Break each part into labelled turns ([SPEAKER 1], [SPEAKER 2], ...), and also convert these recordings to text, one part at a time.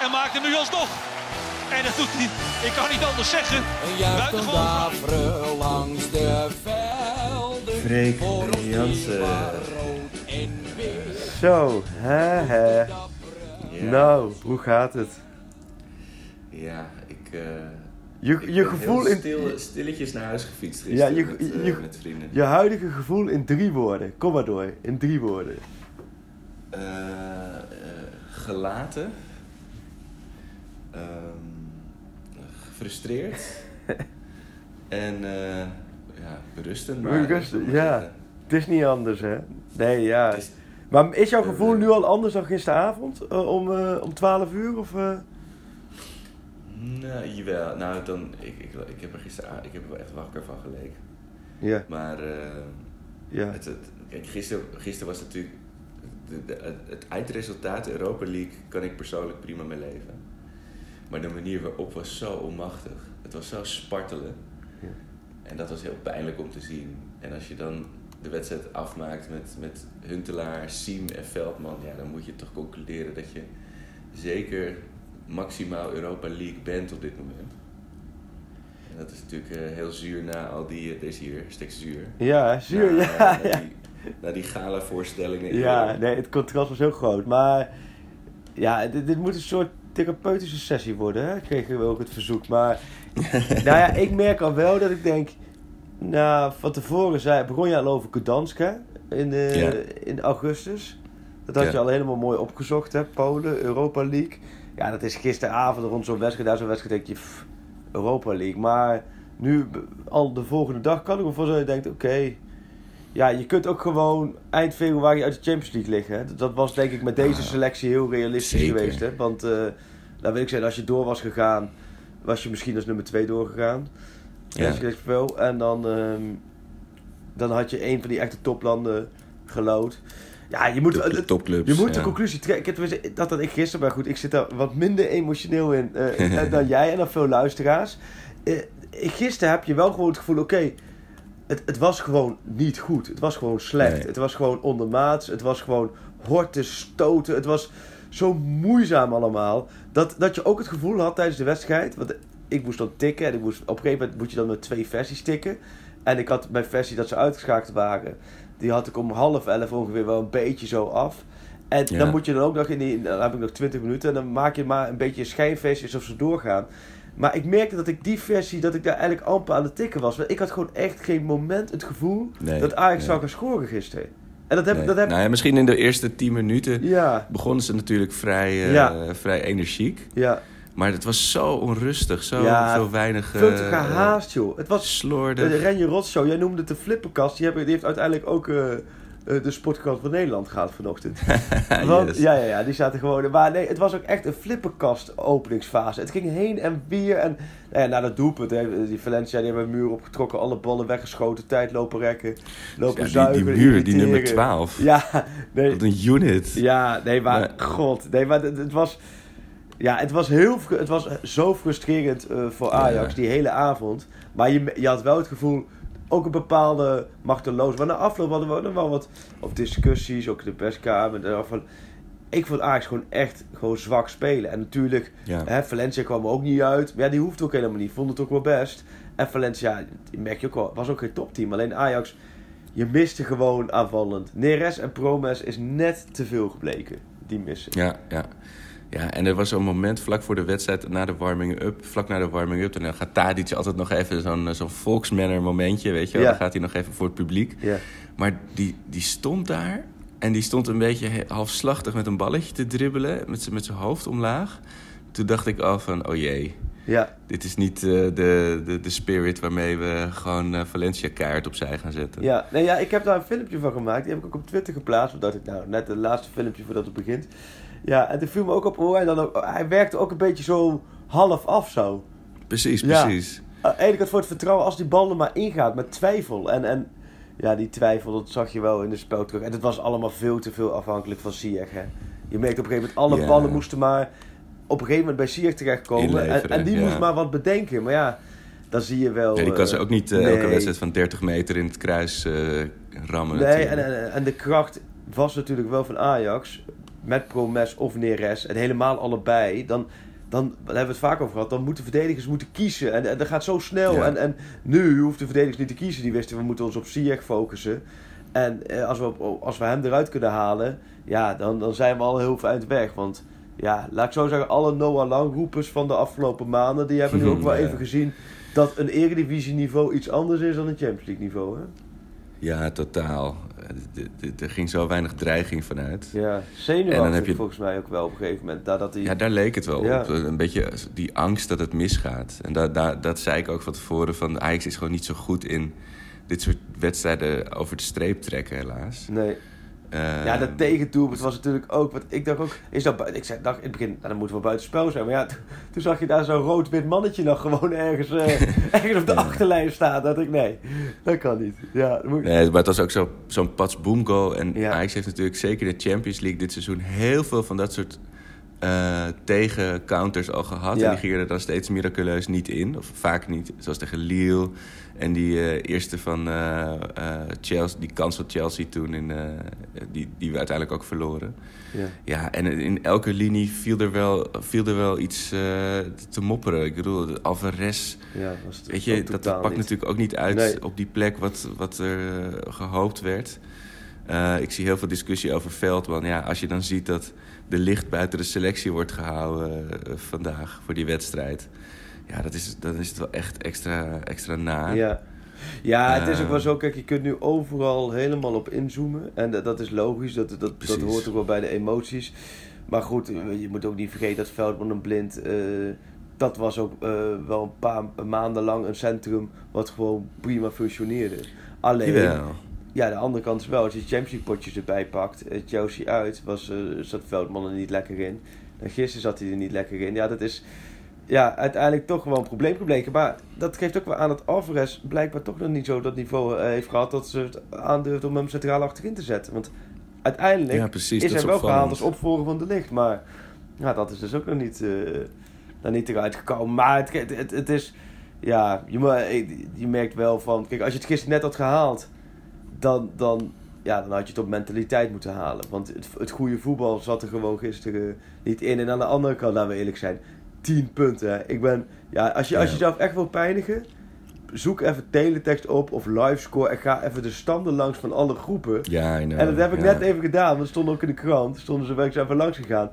[SPEAKER 1] en maakt hem nu alsnog. En dat doet hij, ik kan niet anders zeggen. Buitengewoon
[SPEAKER 2] langs de velden.
[SPEAKER 3] Freek
[SPEAKER 2] Voor ons
[SPEAKER 3] Jansen. Zo, hè hè. Nou, hoe gaat het?
[SPEAKER 4] Ja, ik, eh,
[SPEAKER 3] Je,
[SPEAKER 4] ik
[SPEAKER 3] je
[SPEAKER 4] ben
[SPEAKER 3] gevoel
[SPEAKER 4] heel
[SPEAKER 3] in.
[SPEAKER 4] stil, stilletjes naar huis gefietst
[SPEAKER 3] Ja,
[SPEAKER 4] gisteren
[SPEAKER 3] je-
[SPEAKER 4] met, eh,
[SPEAKER 3] je-
[SPEAKER 4] met vrienden.
[SPEAKER 3] Je huidige gevoel in drie woorden. Kom maar door, in drie woorden.
[SPEAKER 4] Eh, eh, gelaten. Ehm, gefrustreerd. en eh, ja, berustend. Maar,
[SPEAKER 3] Berustend, ja.
[SPEAKER 4] zeggen.
[SPEAKER 3] Het is niet anders, hè? Nee, ja.
[SPEAKER 4] Is-
[SPEAKER 3] Maar is jouw gevoel
[SPEAKER 4] Eh,
[SPEAKER 3] nu al anders dan gisteravond? eh, om, eh, om 12 uur? Of, eh?
[SPEAKER 4] Nou, jawel. Nou, dan, ik, ik, ik heb er gisteren ik heb er wel echt wakker van gelegen.
[SPEAKER 3] Ja,
[SPEAKER 4] Maar eh,
[SPEAKER 3] ja.
[SPEAKER 4] Het, het, kijk, gisteren, gisteren was natuurlijk... De, de- het, eindresultaat, Europa League, kan ik persoonlijk prima mee leven. Maar de manier waarop was zo onmachtig. Het was zo spartelen.
[SPEAKER 3] Ja.
[SPEAKER 4] En dat was heel pijnlijk om te zien. En als je dan de wedstrijd afmaakt met, met Huntelaar, Siem en Veldman... Ja, dan moet je toch concluderen dat je zeker maximaal Europa League bent op dit moment. En dat is natuurlijk eh, heel zuur na al die... eh, deze hier, stek zuur.
[SPEAKER 3] Ja, zuur,
[SPEAKER 4] Na-
[SPEAKER 3] ja.
[SPEAKER 4] Na
[SPEAKER 3] ja.
[SPEAKER 4] die, na die gala-voorstellingen.
[SPEAKER 3] Ja, nee, het contrast was heel groot. Maar ja, dit, dit moet een soort therapeutische sessie worden, hè? Kregen we ook het verzoek. Maar nou ja, ik merk al wel dat ik denk... Nou, van tevoren zei, begon je al over Gdansk, hè? In, eh, in augustus. Dat had je al helemaal mooi opgezocht, hè? Polen, Europa League. Ja, dat is gisteravond rond zo'n wedstrijd. Daar zo'n wedstrijd denk je, pff, Europa League. Maar nu, al de volgende dag, kan ik me voorstellen dat je denkt, oké... Ja, je kunt ook gewoon eind februari uit de Champions League liggen. Hè? Dat- was denk ik met deze
[SPEAKER 4] Ah,
[SPEAKER 3] selectie heel realistisch
[SPEAKER 4] zeker.
[SPEAKER 3] geweest. Hè? Want, uh, nou weet ik zeggen, als je door was gegaan, was je misschien als nummer 2 doorgegaan.
[SPEAKER 4] Ja.
[SPEAKER 3] En dan, ehm, dan had je een van die echte toplanden gelood. Ja, je moet,
[SPEAKER 4] topclubs.
[SPEAKER 3] je moet de conclusie trekken. Ik Dat had ik gisteren, maar goed, ik zit daar wat minder emotioneel in eh, dan jij en dan veel luisteraars. Eh, gisteren heb je wel gewoon het gevoel, oké, het, het was gewoon niet goed. Het was gewoon slecht.
[SPEAKER 4] Nee.
[SPEAKER 3] Het was gewoon ondermaats. Het was gewoon horten, stoten. Het was zo moeizaam allemaal. Dat, dat je ook het gevoel had tijdens de wedstrijd. Want ik moest dan tikken. En ik moest, op een gegeven moment moet je dan met twee versies tikken. En ik had mijn versie dat ze uitgeschakeld waren. Die had ik om half elf ongeveer wel een beetje zo af. En
[SPEAKER 4] Ja.
[SPEAKER 3] dan moet je dan ook nog in die... Dan heb ik nog 20 minuten. En dan maak je maar een beetje een schijnversie alsof ze doorgaan. Maar ik merkte dat ik die versie, dat ik daar eigenlijk amper aan het tikken was. Want ik had gewoon echt geen moment het gevoel
[SPEAKER 4] Nee,
[SPEAKER 3] dat Ajax
[SPEAKER 4] nee.
[SPEAKER 3] zou gaan scoren gisteren. En dat heb
[SPEAKER 4] Nee.
[SPEAKER 3] dat heb
[SPEAKER 4] Nou ja, misschien in de eerste tien minuten
[SPEAKER 3] Ja,
[SPEAKER 4] begonnen ze natuurlijk vrij, eh,
[SPEAKER 3] Ja.
[SPEAKER 4] vrij energiek.
[SPEAKER 3] ja.
[SPEAKER 4] Maar het was zo onrustig, zo,
[SPEAKER 3] Ja,
[SPEAKER 4] zo weinig...
[SPEAKER 3] Veel te
[SPEAKER 4] eh,
[SPEAKER 3] gehaast, joh. Het was
[SPEAKER 4] Slordig.
[SPEAKER 3] de Renje Rotshow. Jij noemde het de flipperkast. Die, hebben, die heeft uiteindelijk ook eh, de sportkrant van Nederland gehad vanochtend. Want,
[SPEAKER 4] Yes.
[SPEAKER 3] ja, ja, ja, die zaten gewoon... Maar nee, het was ook echt een flipperkast openingsfase. Het ging heen en weer. En nou ja, na dat doelpunt, hè, die Valencia, die hebben een muur opgetrokken. Alle ballen weggeschoten, tijd lopen rekken. Lopen
[SPEAKER 4] Ja,
[SPEAKER 3] zuigen,
[SPEAKER 4] die, die muur, die nummer
[SPEAKER 3] irriteren.
[SPEAKER 4] 12.
[SPEAKER 3] Ja, nee.
[SPEAKER 4] Wat een unit.
[SPEAKER 3] Ja, nee, maar,
[SPEAKER 4] Maar-
[SPEAKER 3] god, nee, maar het, het was, ja, het was heel, het was zo frustrerend eh, voor Ajax
[SPEAKER 4] Ja.
[SPEAKER 3] die hele avond. Maar je, je had wel het gevoel, ook een bepaalde machteloos. Maar na afloop hadden we dan wel wat, of discussies, ook in de perskamer. en Van, ik vond Ajax gewoon echt gewoon zwak spelen. En natuurlijk,
[SPEAKER 4] Ja.
[SPEAKER 3] hè, Valencia kwam er ook niet uit. Maar ja, die hoeft ook helemaal niet. Vond het ook wel best. En Valencia, merk je ook wel, was ook geen topteam. Alleen Ajax, je miste gewoon aanvallend. Neres en Promes is net te veel gebleken. Die missen.
[SPEAKER 4] Ja, ja. Ja, en er was zo'n moment vlak voor de wedstrijd, na de warming-up, vlak na de warming-up, dan gaat Tadic altijd nog even zo'n zo'n volksmanner momentje, weet je wel.
[SPEAKER 3] Ja.
[SPEAKER 4] Dan gaat hij nog even voor het publiek.
[SPEAKER 3] Ja.
[SPEAKER 4] Maar die, die stond daar en die stond een beetje halfslachtig met een balletje te dribbelen, met met zijn hoofd omlaag. Toen dacht ik al van, oh jee,
[SPEAKER 3] Ja,
[SPEAKER 4] dit is niet eh, de, de, de spirit waarmee we gewoon eh, Valencia kaart opzij gaan zetten.
[SPEAKER 3] ja. Nee, ja, ik heb daar een filmpje van gemaakt. Die heb ik ook op Twitter geplaatst. Omdat ik nou net het laatste filmpje voordat het begint. Ja, en toen viel me ook op hoe hij dan ook... Hij werkte ook een beetje zo half af zo.
[SPEAKER 4] Precies,
[SPEAKER 3] Ja.
[SPEAKER 4] precies.
[SPEAKER 3] Aan de ene kant voor het vertrouwen als die bal er maar ingaat met twijfel. En, en ja, die twijfel, dat zag je wel in de spel terug. En het was allemaal veel te veel afhankelijk van Ziyech, hè. Je merkte op een gegeven moment, alle
[SPEAKER 4] Ja.
[SPEAKER 3] ballen moesten maar op een gegeven moment bij Ziyech terechtkomen. En,
[SPEAKER 4] Inleveren,
[SPEAKER 3] en die
[SPEAKER 4] ja.
[SPEAKER 3] moest maar wat bedenken. Maar ja, dan zie je wel...
[SPEAKER 4] Ja, die kan
[SPEAKER 3] eh,
[SPEAKER 4] ze ook niet eh,
[SPEAKER 3] nee.
[SPEAKER 4] elke wedstrijd van 30 meter in het kruis eh, rammen.
[SPEAKER 3] Nee, en, en, en de kracht was natuurlijk wel van Ajax. Met Promes of Neres. En helemaal allebei. Dan, dan daar hebben we het vaak over gehad. Dan moeten verdedigers moeten kiezen. En, en dat gaat zo snel.
[SPEAKER 4] Ja.
[SPEAKER 3] En, en nu hoeft de verdedigers niet te kiezen. Die wisten we moeten ons op Ziyech focussen. En eh, als, we op, als we hem eruit kunnen halen. Ja, dan, dan zijn we al heel eind weg. Want ja, laat ik zo zeggen. Alle Noah Lang roepers van de afgelopen maanden. Die hebben nu ook wel even gezien. Dat een eredivisie niveau iets anders is dan een Champions League niveau. Hè?
[SPEAKER 4] Ja, totaal. Eh, Er ging zo weinig dreiging vanuit.
[SPEAKER 3] Ja,
[SPEAKER 4] En
[SPEAKER 3] zenuwachtig
[SPEAKER 4] dan heb je-
[SPEAKER 3] volgens mij ook wel op een gegeven moment. Nadat hij...
[SPEAKER 4] Ja, daar leek het wel
[SPEAKER 3] Ja.
[SPEAKER 4] op. Een beetje die angst dat het misgaat. En da, da, dat zei ik ook van tevoren. Van Ajax is gewoon niet zo goed in dit soort wedstrijden over de streep trekken, helaas.
[SPEAKER 3] Nee.
[SPEAKER 4] Eh,
[SPEAKER 3] Ja, dat tegendoelpunt was natuurlijk ook... Want ik dacht ook... Is dat, ik zei, dacht in het begin, nou, dan moeten we buitenspel zijn. Maar ja, toen, zag je daar zo'n rood-wit mannetje nog gewoon ergens, eh, ergens op de achterlijn staan. Dat ik, nee, dat kan niet. Ja, dat moet
[SPEAKER 4] Nee, maar het was ook zo- zo'n Pats Boom goal. En
[SPEAKER 3] Ja.
[SPEAKER 4] Ajax heeft natuurlijk zeker de Champions League dit seizoen heel veel van dat soort eh tegen-counters al gehad.
[SPEAKER 3] Ja.
[SPEAKER 4] En die gingen er dan steeds miraculeus niet in. Of vaak niet. Zoals tegen Lille. En die eh, eerste van eh, Chelsea, die kans van Chelsea toen, in, die, die we uiteindelijk ook verloren.
[SPEAKER 3] ja.
[SPEAKER 4] Ja, en in elke linie viel er wel, viel er wel iets te mopperen. Ik bedoel, de Alvarez,
[SPEAKER 3] ja was het
[SPEAKER 4] weet je, dat pakt
[SPEAKER 3] niet.
[SPEAKER 4] natuurlijk ook niet uit
[SPEAKER 3] Nee.
[SPEAKER 4] op die plek wat, wat er eh, gehoopt werd. Ik zie heel veel discussie over Veldman. Ja, als je dan ziet dat de licht buiten de selectie wordt gehouden eh, vandaag voor die wedstrijd. Ja, dat is, dan is het wel echt extra, extra na.
[SPEAKER 3] Ja. Ja, het is ook
[SPEAKER 4] Eh.
[SPEAKER 3] wel zo, kijk, je kunt nu overal helemaal op inzoomen. En dat, dat is logisch, dat, dat, dat hoort ook wel bij de emoties. Maar goed, je moet ook niet vergeten dat Veldman en Blind... eh, dat was ook eh, wel een paar maanden lang een centrum wat gewoon prima functioneerde. Alleen,
[SPEAKER 4] Jawel.
[SPEAKER 3] Ja, de andere kant is wel, als je Champions League potjes erbij pakt, eh, Chelsea uit, was, eh, zat Veldman er niet lekker in. En gisteren zat hij er niet lekker in. Ja, dat is ja, uiteindelijk toch wel een probleem gebleken. Maar dat geeft ook wel aan dat Alvarez blijkbaar toch nog niet zo dat niveau eh, heeft gehad dat ze het aandurft om hem centraal achterin te zetten. Want uiteindelijk
[SPEAKER 4] Ja, precies.
[SPEAKER 3] is hij wel gehaald als opvolger van de licht. Maar ja, dat is dus ook nog niet, nog niet eruit gekomen. Maar het, het, het, het is, ja, je, je merkt wel van, kijk, als je het gisteren net had gehaald, dan, dan, ja, dan had je het op mentaliteit moeten halen. Want het, het goede voetbal zat er gewoon gisteren niet in. En aan de andere kant, laten we eerlijk zijn, 10 punten. Ik ben, ja, als je, als je jezelf echt wil pijnigen, zoek even teletext op of livescore en ga even de standen langs van alle groepen.
[SPEAKER 4] Ja, I know.
[SPEAKER 3] En dat heb ik
[SPEAKER 4] Ja.
[SPEAKER 3] net even gedaan, want het stond ook in de krant. Stonden ze werkzaam even langs gegaan.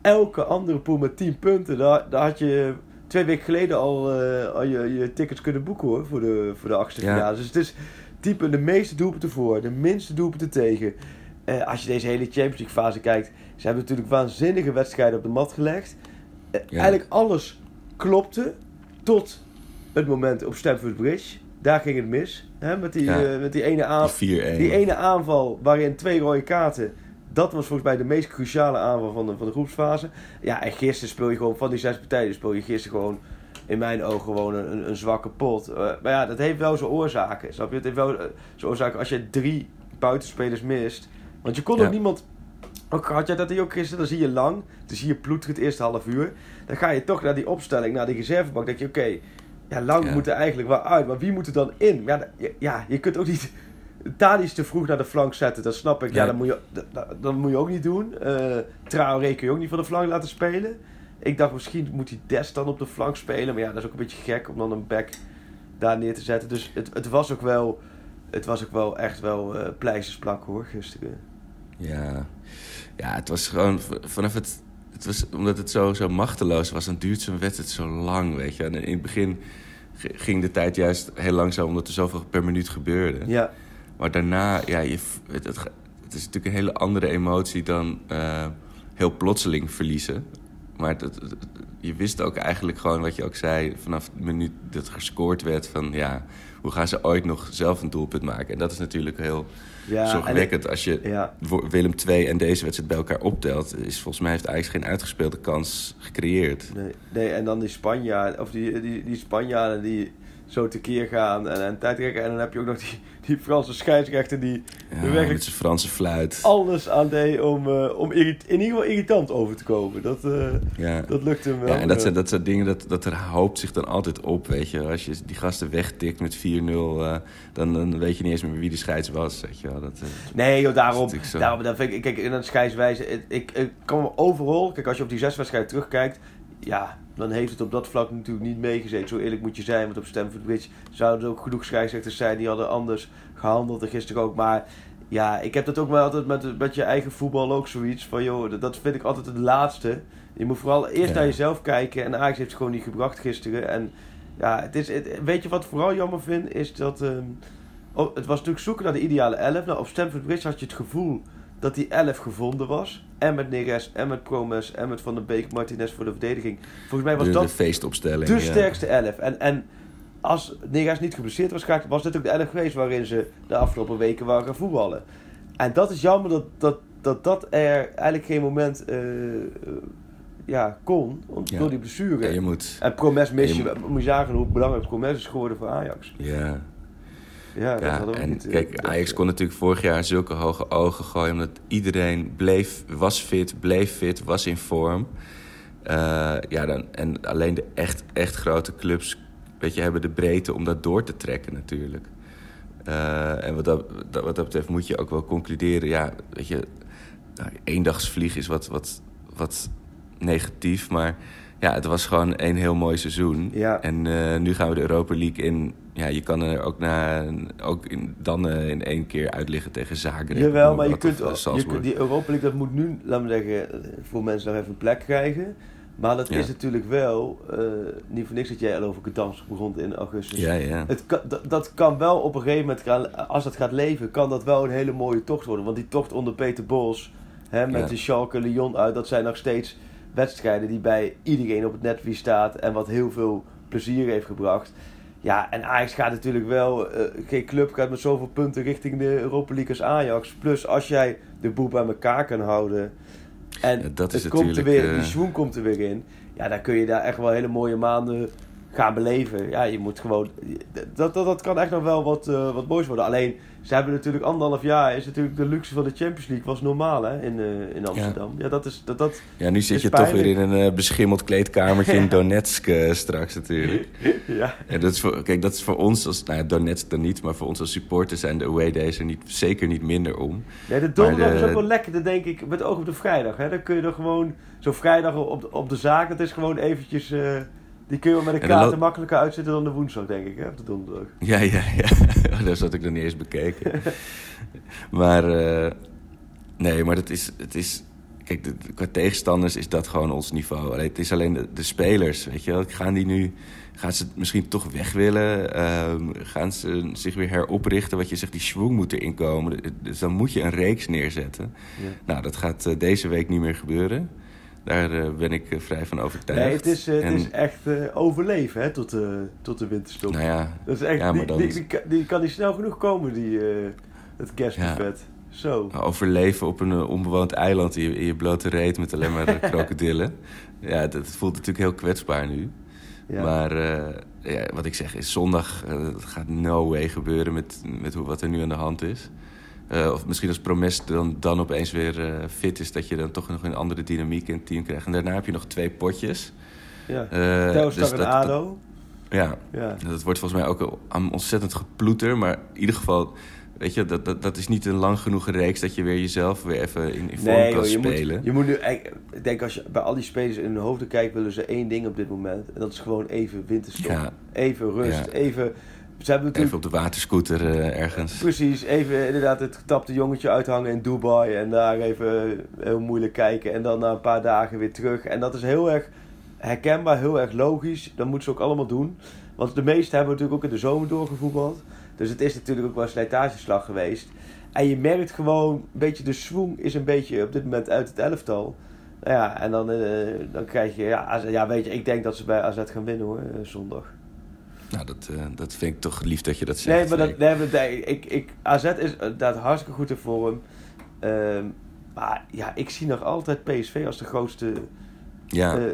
[SPEAKER 3] Elke andere pool met 10 punten, daar, daar had je twee weken geleden al, eh, al je, je tickets kunnen boeken hoor, voor de, voor de achtste
[SPEAKER 4] Ja.
[SPEAKER 3] finale. Dus het is type de meeste doelpunten voor, de minste doelpunten tegen. Eh, als je deze hele Champions League fase kijkt, ze hebben natuurlijk waanzinnige wedstrijden op de mat gelegd. Eh,
[SPEAKER 4] Ja.
[SPEAKER 3] Eigenlijk alles klopte tot het moment op Stamford Bridge. Daar ging het mis. Hè, met, die,
[SPEAKER 4] Ja.
[SPEAKER 3] eh, met die ene aanval.
[SPEAKER 4] Die 4-1.
[SPEAKER 3] Die ene aanval waarin twee rode kaarten. Dat was volgens mij de meest cruciale aanval van de, van de groepsfase. Ja, en gisteren speel je gewoon van die zes partijen. Speel je gisteren gewoon, in mijn ogen, gewoon een, een, zwakke pot. Eh, maar ja, dat heeft wel zijn oorzaken. Snap je? Het heeft wel eh, zijn oorzaken als je drie buitenspelers mist. Want je kon
[SPEAKER 4] Ja.
[SPEAKER 3] ook niemand. Ook had jij dat hij ook gisteren, dan zie je lang. Dan zie je ploeter het eerste half uur. Dan ga je toch naar die opstelling, naar die reservebank. Dan denk je, oké, ja, lang
[SPEAKER 4] Ja.
[SPEAKER 3] moet er eigenlijk wel uit. Maar wie moet er dan in? Ja, ja, je kunt ook niet Tadic te vroeg naar de flank zetten, dat snap ik. Ja, dat moet je, dat, moet je ook niet doen. Eh Traoré kun je ook niet van de flank laten spelen. Ik dacht misschien moet hij Des dan op de flank spelen. Maar ja, dat is ook een beetje gek om dan een back daar neer te zetten. Dus het, het was ook wel... Het was ook wel echt wel eh pleisters plakken hoor, gisteren.
[SPEAKER 4] Ja. ja, het was gewoon vanaf het... het was, omdat het zo, zo machteloos was, dan duurt zo'n wedstrijd zo lang, weet je. En in het begin ging de tijd juist heel langzaam, omdat er zoveel per minuut gebeurde.
[SPEAKER 3] Ja,
[SPEAKER 4] Maar daarna, ja, je, het, het is natuurlijk een hele andere emotie dan eh, heel plotseling verliezen. Maar het, het- het- je wist ook eigenlijk gewoon wat je ook zei... vanaf de minuut dat gescoord werd van... ja, hoe gaan ze ooit nog zelf een doelpunt maken? En dat is natuurlijk heel
[SPEAKER 3] Ja,
[SPEAKER 4] zorgwekkend. Als je
[SPEAKER 3] Ja.
[SPEAKER 4] Willem II en deze wedstrijd bij elkaar optelt... Is, volgens mij heeft Ajax geen uitgespeelde kans gecreëerd.
[SPEAKER 3] Nee, nee, en dan die Spanjaarden, of die, die, die Spanjaarden die zo tekeer gaan en, en tijd trekken. En dan heb je ook nog die, die Franse scheidsrechter die
[SPEAKER 4] Ja, met zijn Franse fluit.
[SPEAKER 3] alles aan deed om, eh, om irrit- in ieder geval irritant over te komen. Dat,
[SPEAKER 4] Ja.
[SPEAKER 3] dat lukt hem wel.
[SPEAKER 4] Ja, en dat
[SPEAKER 3] eh.
[SPEAKER 4] zijn, dat zijn dingen, dat, dat er hoopt zich dan altijd op, weet je. Als je die gasten wegtikt met 4-0, eh, dan, dan weet je niet eens meer wie de scheids was, weet je wel. Dat,
[SPEAKER 3] Nee, joh, daarom.
[SPEAKER 4] Dat
[SPEAKER 3] daarom dat vind ik, kijk, in het scheidswijze. Ik, ik, ik kan me overal, kijk, als je op die zes wedstrijden terugkijkt. Ja, dan heeft het op dat vlak natuurlijk niet meegezeten. Zo eerlijk moet je zijn, want op Stamford Bridge zouden er ook genoeg scheidsrechters zijn die hadden anders gehandeld. En gisteren ook. Maar ja, ik heb dat ook wel altijd met, met je eigen voetbal ook zoiets. Van joh, dat, vind ik altijd het laatste. Je moet vooral eerst
[SPEAKER 4] Ja.
[SPEAKER 3] naar jezelf kijken. En Ajax heeft het gewoon niet gebracht gisteren. En ja, het is, het- weet je wat ik vooral jammer vind? Is dat. ehm, oh, het was natuurlijk zoeken naar de ideale 11. Nou, op Stamford Bridge had je het gevoel dat die 11 gevonden was. En met Neres, en met Promes, en met Van der Beek, Martinez voor de verdediging. Volgens mij was
[SPEAKER 4] de,
[SPEAKER 3] dat
[SPEAKER 4] de feestopstelling.
[SPEAKER 3] de
[SPEAKER 4] ja.
[SPEAKER 3] sterkste 11. En, en als Neres niet geblesseerd was was dit ook de 11 geweest waarin ze de afgelopen weken waren gaan voetballen. En dat is jammer dat dat, dat, dat er eigenlijk geen moment eh, eh, ja, kon,
[SPEAKER 4] Ja.
[SPEAKER 3] door die blessure.
[SPEAKER 4] Ja, je moet...
[SPEAKER 3] En Promes mis je,
[SPEAKER 4] je
[SPEAKER 3] moet je zagen hoe belangrijk Promes is geworden voor Ajax.
[SPEAKER 4] Ja,
[SPEAKER 3] Ja, dat hadden we
[SPEAKER 4] en
[SPEAKER 3] niet, eh,
[SPEAKER 4] kijk. Ajax kon natuurlijk vorig jaar zulke hoge ogen gooien... omdat iedereen bleef, was fit, bleef fit, was in vorm. Eh, ja, dan, en alleen de echt, echt grote clubs weet je, hebben de breedte om dat door te trekken natuurlijk. Eh, en wat dat, dat- wat dat betreft moet je ook wel concluderen... ja, weet je, nou, eendagsvlieg is wat, wat, wat negatief, maar... Ja, het was gewoon een heel mooi seizoen.
[SPEAKER 3] Ja.
[SPEAKER 4] En nu gaan we de Europa League in. Ja, je kan er ook, na, ook in, dan eh, in één keer uitliggen tegen Zagreb.
[SPEAKER 3] Jawel, maar je
[SPEAKER 4] Of,
[SPEAKER 3] kunt, je kunt die Europa League, dat moet nu, laten we zeggen, voor mensen nog even een plek krijgen. Maar dat
[SPEAKER 4] Ja.
[SPEAKER 3] is natuurlijk wel, eh, niet voor niks dat jij al over Gdansk begon in augustus.
[SPEAKER 4] Ja, ja.
[SPEAKER 3] Het kan, dat, dat kan wel op een gegeven moment, gaan, als dat gaat leven, kan dat wel een hele mooie tocht worden. Want die tocht onder Peter Bos, hè, met
[SPEAKER 4] Ja.
[SPEAKER 3] de Schalke Lyon uit, dat zijn nog steeds wedstrijden die bij iedereen op het netvlies staat en wat heel veel plezier heeft gebracht. Ja, en Ajax gaat natuurlijk wel, eh, geen club gaat met zoveel punten richting de Europa League als Ajax. Plus als jij de boel bij elkaar kan houden en
[SPEAKER 4] Ja, dat is
[SPEAKER 3] het komt er weer,
[SPEAKER 4] eh,
[SPEAKER 3] die swoon komt er weer in. Ja, dan kun je daar echt wel hele mooie maanden gaan beleven. Ja, je moet gewoon. Dat, dat, dat kan echt nog wel wat, eh, wat moois worden. Alleen, ze hebben natuurlijk anderhalf jaar. Is natuurlijk de luxe van de Champions League was normaal hè, in, eh, in Amsterdam. Ja, dat is. Dat, dat,
[SPEAKER 4] ja, nu zit je toch weer in een eh, beschimmeld kleedkamertje in Donetsk eh, straks natuurlijk.
[SPEAKER 3] ja.
[SPEAKER 4] En dat is voor, kijk, dat is voor ons als, nou ja, Donetsk dan niet, maar voor ons als supporters zijn de away days er niet, zeker niet minder om.
[SPEAKER 3] Nee, de donderdag
[SPEAKER 4] de-
[SPEAKER 3] is ook wel lekker, denk ik, met oog op de vrijdag. Hè. Dan kun je er gewoon, zo vrijdag op, de- op de zaak, dat is gewoon eventjes, die kun je wel met een kaart makkelijker uitzetten dan de woensdag, denk ik, hè, op de donderdag.
[SPEAKER 4] Ja, ja, ja. Daar zat ik nog niet eens bekeken. maar eh, nee, maar dat is, het is. Kijk, de, qua tegenstanders is dat gewoon ons niveau. Het is alleen de, de spelers, weet je wel. Gaan die nu. Gaan ze het misschien toch weg willen? Ehm, gaan ze zich weer heroprichten? Wat je zegt, die schwung moet erin komen. Dus dan moet je een reeks neerzetten.
[SPEAKER 3] Ja.
[SPEAKER 4] Nou, dat gaat eh, deze week niet meer gebeuren. Daar eh, ben ik eh, vrij van overtuigd.
[SPEAKER 3] Nee, het is, eh, het
[SPEAKER 4] En,
[SPEAKER 3] is echt overleven hè, tot, eh, tot de winterstop.
[SPEAKER 4] Nou ja,
[SPEAKER 3] dat is echt,
[SPEAKER 4] ja,
[SPEAKER 3] die,
[SPEAKER 4] dan-
[SPEAKER 3] die, die, kan- die kan niet snel genoeg komen, die, het kerstbuffet. Zo.
[SPEAKER 4] overleven op een onbewoond eiland in je, in je blote reet met alleen maar krokodillen. Ja, dat voelt natuurlijk heel kwetsbaar nu.
[SPEAKER 3] Ja.
[SPEAKER 4] Maar ja, wat ik zeg is zondag gaat no way gebeuren met, met hoe, wat er nu aan de hand is. Eh, of misschien als Promes dan, dan opeens weer eh, fit is... dat je dan toch nog een andere dynamiek in het team krijgt. En daarna heb je nog twee potjes.
[SPEAKER 3] ja.
[SPEAKER 4] Eh, dus
[SPEAKER 3] en
[SPEAKER 4] dat-
[SPEAKER 3] ADO.
[SPEAKER 4] Ja,
[SPEAKER 3] Ja.
[SPEAKER 4] dat wordt volgens mij ook een- ontzettend geploeter. Maar in ieder geval, weet je, dat, dat, dat is niet een lang genoeg reeks... dat je weer jezelf weer even in, in vorm
[SPEAKER 3] Nee,
[SPEAKER 4] kan
[SPEAKER 3] joh, je,
[SPEAKER 4] spelen.
[SPEAKER 3] moet, je moet nu... Ik ik denk als je bij al die spelers in hun hoofden kijkt... willen ze één ding op dit moment. En dat is gewoon even winterstop.
[SPEAKER 4] Ja.
[SPEAKER 3] Even rust.
[SPEAKER 4] Ja.
[SPEAKER 3] Even... Ze hebben natuurlijk...
[SPEAKER 4] Even op de waterscooter eh, ergens.
[SPEAKER 3] Precies, even inderdaad het getapte jongetje uithangen in Dubai en daar even heel moeilijk kijken en dan na een paar dagen weer terug. En dat is heel erg herkenbaar, heel erg logisch. Dat moeten ze ook allemaal doen. Want de meesten hebben natuurlijk ook in de zomer doorgevoetbald. Dus het is natuurlijk ook wel een slijtageslag geweest. En je merkt gewoon, een beetje de swoon is een beetje op dit moment uit het elftal. Nou ja, en dan, eh, dan krijg je... Ja, ja, weet je, ik denk dat ze bij AZ gaan winnen hoor, eh, zondag.
[SPEAKER 4] Nou, dat, eh, dat vind ik toch lief dat je dat zegt.
[SPEAKER 3] Nee, maar dat, nee, maar nee, ik, ik, AZ is inderdaad hartstikke goed in vorm. Ehm, maar ja, ik zie nog altijd PSV als de grootste
[SPEAKER 4] ja,
[SPEAKER 3] eh,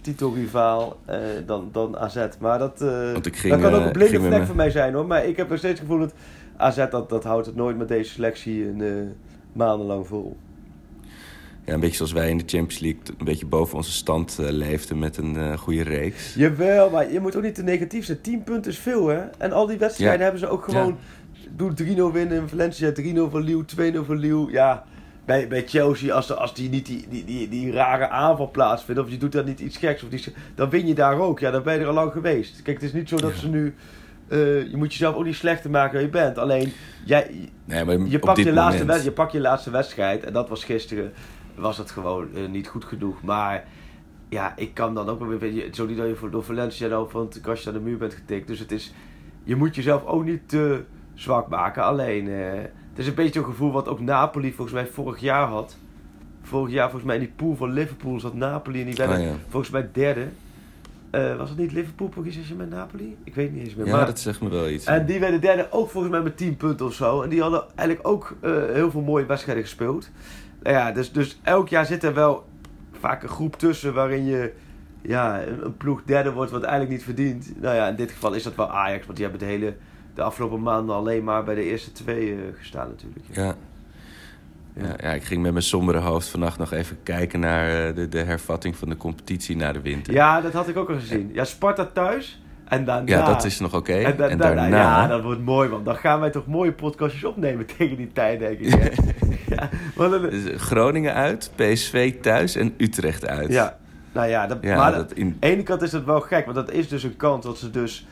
[SPEAKER 3] titelrivaal eh, dan, dan AZ. Maar dat, eh,
[SPEAKER 4] ging,
[SPEAKER 3] dat kan ook
[SPEAKER 4] eh,
[SPEAKER 3] een blinde vlek voor mij zijn hoor. Maar ik heb nog steeds het gevoel dat AZ dat, dat houdt het nooit met deze selectie een, eh, maandenlang vol.
[SPEAKER 4] ja, een beetje zoals wij in de Champions League een beetje boven onze stand eh, leefden met een eh, goede reeks.
[SPEAKER 3] Jawel, maar je moet ook niet te negatief zijn. 10 punten is veel hè. En al die wedstrijden
[SPEAKER 4] Ja.
[SPEAKER 3] hebben ze ook gewoon... Doe 3-0 winnen in Valencia, 3-0 voor Lille, 2-0 voor Lille. Ja, bij, bij Chelsea, als, als die niet die, die, die, die rare aanval plaatsvindt... of je doet daar niet iets geks, of die, dan win je daar ook. Ja, dan ben je er al lang geweest. Kijk, het is niet zo dat
[SPEAKER 4] Ja.
[SPEAKER 3] ze nu... eh, je moet jezelf ook niet slechter maken dan je bent. Alleen, jij,
[SPEAKER 4] Nee, maar
[SPEAKER 3] je, pakt je, laatste je pakt je laatste wedstrijd. En dat was gisteren. Was dat gewoon eh, niet goed genoeg. Maar ja, ik kan dan ook wel weer... je- Zo niet dat je voor, door Valencia dan van het kastje aan de muur bent getikt. Dus het is... Je moet jezelf ook niet te zwak maken. Alleen, eh, het is een beetje een gevoel wat ook Napoli volgens mij vorig jaar had. Vorig jaar volgens mij in die pool van Liverpool zat Napoli. En die werden
[SPEAKER 4] Oh, ja.
[SPEAKER 3] volgens mij derde. Eh, was het niet Liverpool precies met Napoli? Ik weet niet eens meer.
[SPEAKER 4] Ja,
[SPEAKER 3] maar,
[SPEAKER 4] dat zegt me wel iets.
[SPEAKER 3] en die werden derde ook volgens mij met 10 punten of zo. En die hadden eigenlijk ook heel veel mooie wedstrijden gespeeld. Nou ja, dus, dus elk jaar zit er wel vaak een groep tussen waarin je ja, een, een ploeg derde wordt wat eigenlijk niet verdient. Nou ja, in dit geval is dat wel Ajax, want die hebben de hele de afgelopen maanden alleen maar bij de eerste twee eh, gestaan natuurlijk.
[SPEAKER 4] Ja. Ja, ja, ik ging met mijn sombere hoofd vannacht nog even kijken naar eh, de, de hervatting van de competitie na de winter.
[SPEAKER 3] Ja, dat had ik ook al gezien. Ja, Sparta thuis en daarna...
[SPEAKER 4] Ja, dat is nog oké.
[SPEAKER 3] En, da-
[SPEAKER 4] En
[SPEAKER 3] daarna,
[SPEAKER 4] daarna...
[SPEAKER 3] Ja, dat wordt mooi, want dan gaan wij toch mooie podcastjes opnemen tegen die tijd, denk ik. ja, want dan-
[SPEAKER 4] Dus Groningen uit, PSV thuis en Utrecht uit.
[SPEAKER 3] ja, nou ja, dat,
[SPEAKER 4] Ja,
[SPEAKER 3] maar
[SPEAKER 4] dat
[SPEAKER 3] aan de ene kant is dat wel gek, want dat is dus een kans dat ze dus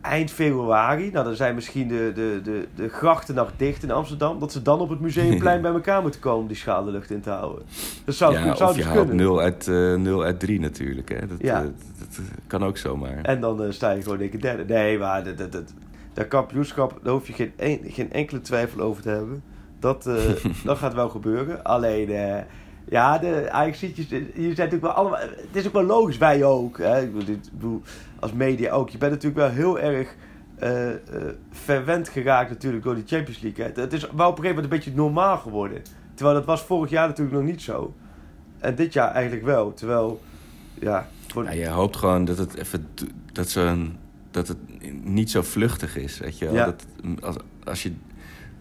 [SPEAKER 3] eind februari, nou dan zijn misschien de, de, de, de grachten nog dicht in Amsterdam, dat ze dan op het museumplein bij elkaar moeten komen om die schadelucht in te houden. Dat zou,
[SPEAKER 4] ja,
[SPEAKER 3] zou
[SPEAKER 4] of je
[SPEAKER 3] dus
[SPEAKER 4] haalt
[SPEAKER 3] kunnen.
[SPEAKER 4] 0 uit, eh 0 uit 3 natuurlijk. Hè. Dat,
[SPEAKER 3] Ja.
[SPEAKER 4] eh, dat, dat kan ook zomaar.
[SPEAKER 3] En dan eh, sta je gewoon dikke derde. Nee, maar dat, dat, dat, dat kampioenschap, daar hoef je geen, een- geen enkele twijfel over te hebben. Dat, eh, dat gaat wel gebeuren. Alleen, eh, ja, de Ajax-zietjes, hier zijn natuurlijk wel allemaal... Het is ook wel logisch, wij ook. Hè? Ik, bedoel, dit- ik bedoel, als media ook. Je bent natuurlijk wel heel erg eh, eh, verwend geraakt natuurlijk door die Champions League. Hè? Het is wel op een gegeven moment een beetje normaal geworden. Terwijl dat was vorig jaar natuurlijk nog niet zo. En dit jaar eigenlijk wel. Terwijl, ja... Voor,
[SPEAKER 4] Ja, je hoopt gewoon dat het even dat, zo'n, dat het niet zo vluchtig is. Weet je wel?
[SPEAKER 3] Ja.
[SPEAKER 4] Dat, als, als je,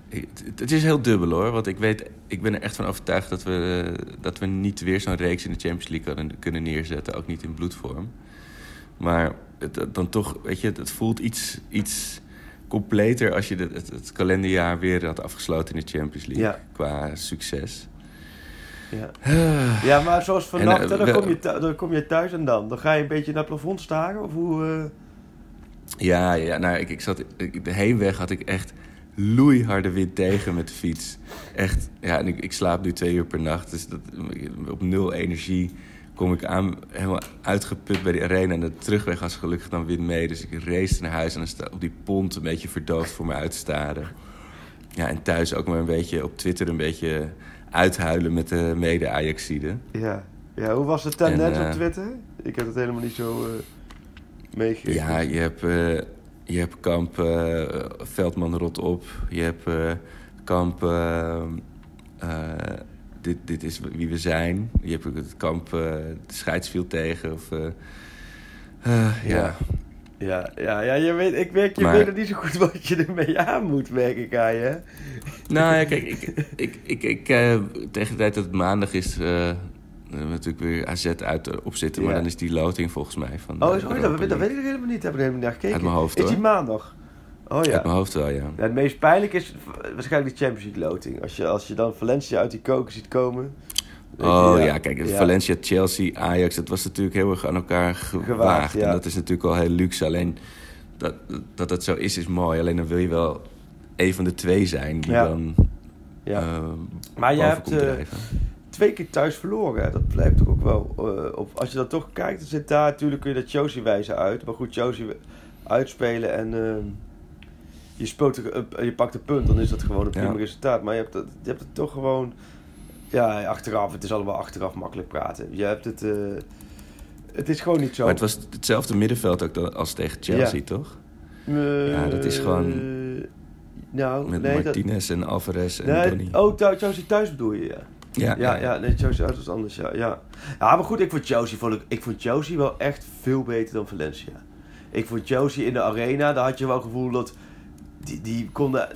[SPEAKER 4] het, het is heel dubbel hoor. Want ik, weet, ik ben er echt van overtuigd dat we, eh, dat we niet weer zo'n reeks in de Champions League kunnen neerzetten. Ook niet in bloedvorm. Maar het, dan toch, weet je, het voelt iets, iets completer als je het, het, het kalenderjaar weer had afgesloten in de Champions League.
[SPEAKER 3] Ja.
[SPEAKER 4] Qua succes.
[SPEAKER 3] ja.
[SPEAKER 4] Ah.
[SPEAKER 3] Ja, maar zoals vannacht,
[SPEAKER 4] En, eh,
[SPEAKER 3] dan,
[SPEAKER 4] we-
[SPEAKER 3] kom je thu- dan kom je thuis en dan? Dan ga je een beetje naar het plafond staren? Of hoe... eh,
[SPEAKER 4] Ja, ja nou, ik, ik zat, ik- de heenweg had ik echt loeiharde wind tegen met de fiets. Echt, ja, en ik, ik slaap nu twee uur per nacht. Dus dat, op nul energie kom ik aan, helemaal uitgeput bij de arena. En de terugweg was gelukkig dan wind mee. Dus ik race naar huis en dan sta op die pont een beetje verdoofd voor me uit te staren. Ja, en thuis ook maar een beetje op Twitter een beetje uithuilen met de mede-Ajaxiden.
[SPEAKER 3] ja. ja, hoe was het
[SPEAKER 4] En,
[SPEAKER 3] net
[SPEAKER 4] eh,
[SPEAKER 3] op Twitter? Ik heb het helemaal niet zo eh meegekregen.
[SPEAKER 4] Ja, je hebt, eh, je hebt kamp eh, Veldman rot op. Je hebt eh, kamp eh, eh, dit, dit is wie we zijn. Je hebt ook het kamp eh, de scheids viel tegen. Of, eh, eh, ja.
[SPEAKER 3] Ja. Ja, ja, ja je weet, ik merk, je
[SPEAKER 4] Maar-
[SPEAKER 3] weet het niet zo goed wat je ermee aan moet, merk ik aan je.
[SPEAKER 4] Nou ja, kijk, ik, ik, ik, ik, tegen de tijd dat het maandag is... hebben we natuurlijk weer AZ uit op zitten. Maar dan is die loting volgens mij van...
[SPEAKER 3] Oh, oh dat, dat weet ik helemaal niet. Heb ik er helemaal niet naar gekeken.
[SPEAKER 4] Uit mijn hoofd,
[SPEAKER 3] Is die maandag? Oh ja.
[SPEAKER 4] Uit mijn hoofd wel, ja.
[SPEAKER 3] Ja, het meest pijnlijk is waarschijnlijk de Champions League loting. Als je, als je dan Valencia uit die koken ziet komen. je,
[SPEAKER 4] Oh ja, kijk. Valencia, Chelsea, Ajax, dat was natuurlijk heel erg aan elkaar gewaagd. En dat is natuurlijk al heel luxe. Alleen dat, dat het zo is, is mooi. Alleen dan wil je wel een van de twee zijn die
[SPEAKER 3] Ja.
[SPEAKER 4] dan
[SPEAKER 3] Ja.
[SPEAKER 4] eh,
[SPEAKER 3] Maar je hebt eh, twee keer thuis verloren. Dat blijft toch ook wel eh, op. Als je dat toch kijkt, dan zit daar natuurlijk kun je dat Chelsea wijzen uit. Maar goed, Chelsea uitspelen en ehm, je, speelt er, eh, je pakt een punt, dan is dat gewoon een prima
[SPEAKER 4] Ja.
[SPEAKER 3] resultaat. Maar je hebt, het, je hebt het toch gewoon Ja, achteraf. Het is allemaal achteraf makkelijk praten. Je hebt het... eh, het is gewoon niet zo.
[SPEAKER 4] Maar het was hetzelfde middenveld ook als tegen Chelsea,
[SPEAKER 3] Ja.
[SPEAKER 4] toch?
[SPEAKER 3] Eh,
[SPEAKER 4] Ja, dat is gewoon-
[SPEAKER 3] Nou,
[SPEAKER 4] Met
[SPEAKER 3] nee, dat...
[SPEAKER 4] Martinez en Alvarez en
[SPEAKER 3] Nee,
[SPEAKER 4] Donny.
[SPEAKER 3] oh, Chelsea thuis bedoel je, ja.
[SPEAKER 4] Ja,
[SPEAKER 3] Ja, ja, nee, Chelsea uit was anders, ja, ja. Ja, maar goed, ik vond Chelsea, vond ik, ik vond Chelsea wel echt veel beter dan Valencia. Ik vond Chelsea in de arena, daar had je wel het gevoel dat... Die, die konden...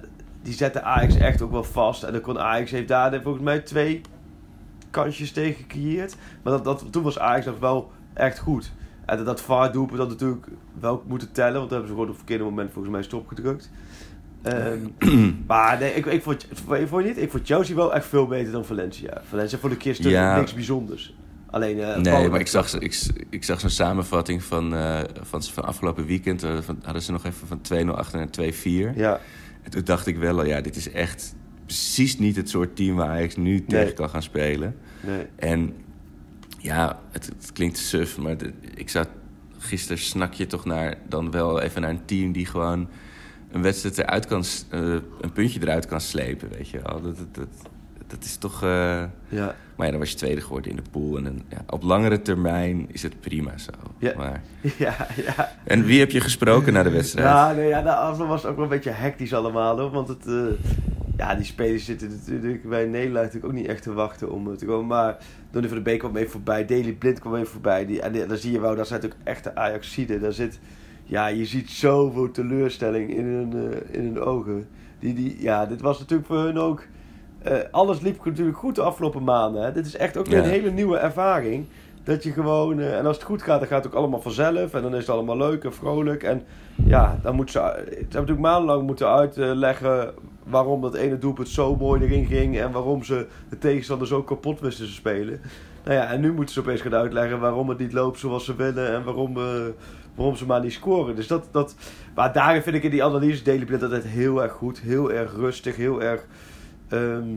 [SPEAKER 3] Die zetten Ajax echt ook wel vast. En dan kon Ajax heeft daar volgens mij twee kansjes tegen gecreëerd. Maar dat, dat, toen was Ajax nog wel echt goed. En dat, dat dat natuurlijk wel moeten tellen. Want dan hebben ze gewoon op het verkeerde moment volgens mij stopgedrukt. Ehm, maar nee, ik, ik, vond, vond je niet? Ik vond Chelsea wel echt veel beter dan Valencia. Valencia vond ik gisteren
[SPEAKER 4] Ja.
[SPEAKER 3] niks bijzonders. Alleen, eh,
[SPEAKER 4] Nee, maar ik zag, ik, ik zag zo'n samenvatting van, eh, van, van afgelopen weekend. eh, van, hadden ze nog even van 2-0 achter naar 2-4.
[SPEAKER 3] Ja,
[SPEAKER 4] En toen dacht ik wel, al, ja, dit is echt precies niet het soort team waar Ajax nu tegen kan gaan spelen.
[SPEAKER 3] nee.
[SPEAKER 4] En ja, het, het klinkt suf, maar de- ik zat gisteren snak je toch naar dan wel even naar een team die gewoon een wedstrijd eruit kan, eh, een puntje eruit kan slepen, weet je wel. Dat, dat, dat, dat is toch.
[SPEAKER 3] Ja.
[SPEAKER 4] Maar ja, dan was je tweede geworden in de pool. En dan, ja, op langere termijn is het prima zo.
[SPEAKER 3] Ja.
[SPEAKER 4] Maar,
[SPEAKER 3] Ja, ja.
[SPEAKER 4] en wie heb je gesproken na de wedstrijd?
[SPEAKER 3] Ja, nee, ja, afloop was het ook wel een beetje hectisch allemaal hoor. Want het, eh, ja, die spelers zitten natuurlijk bij Nederland natuurlijk ook niet echt te wachten om eh, te komen. Maar Donny van de Beek kwam even voorbij, Daily Blind kwam even voorbij. Die, en die- dan zie je wel, dat zijn natuurlijk echte Ajaxiden. Daar zit, ja, je ziet zoveel teleurstelling in hun, eh, in hun ogen. Die, die, ja, dit was natuurlijk voor hun ook... eh, alles liep natuurlijk goed de afgelopen maanden. Hè. Dit is echt ook weer
[SPEAKER 4] Ja.
[SPEAKER 3] een hele nieuwe ervaring. Dat je gewoon, eh, en als het goed gaat, dan gaat het ook allemaal vanzelf. En dan is het allemaal leuk en vrolijk. En ja, dan moet ze, ze hebben natuurlijk maandenlang moeten uitleggen waarom dat ene doelpunt zo mooi erin ging. En waarom ze de tegenstander zo kapot wisten te spelen. Nou ja, en nu moeten ze opeens gaan uitleggen waarom het niet loopt zoals ze willen. En waarom, eh, waarom ze maar niet scoren. Dus dat, dat, maar daarin vind ik in die analyse Daily Blind altijd heel erg goed. Heel erg rustig, heel erg... ehm,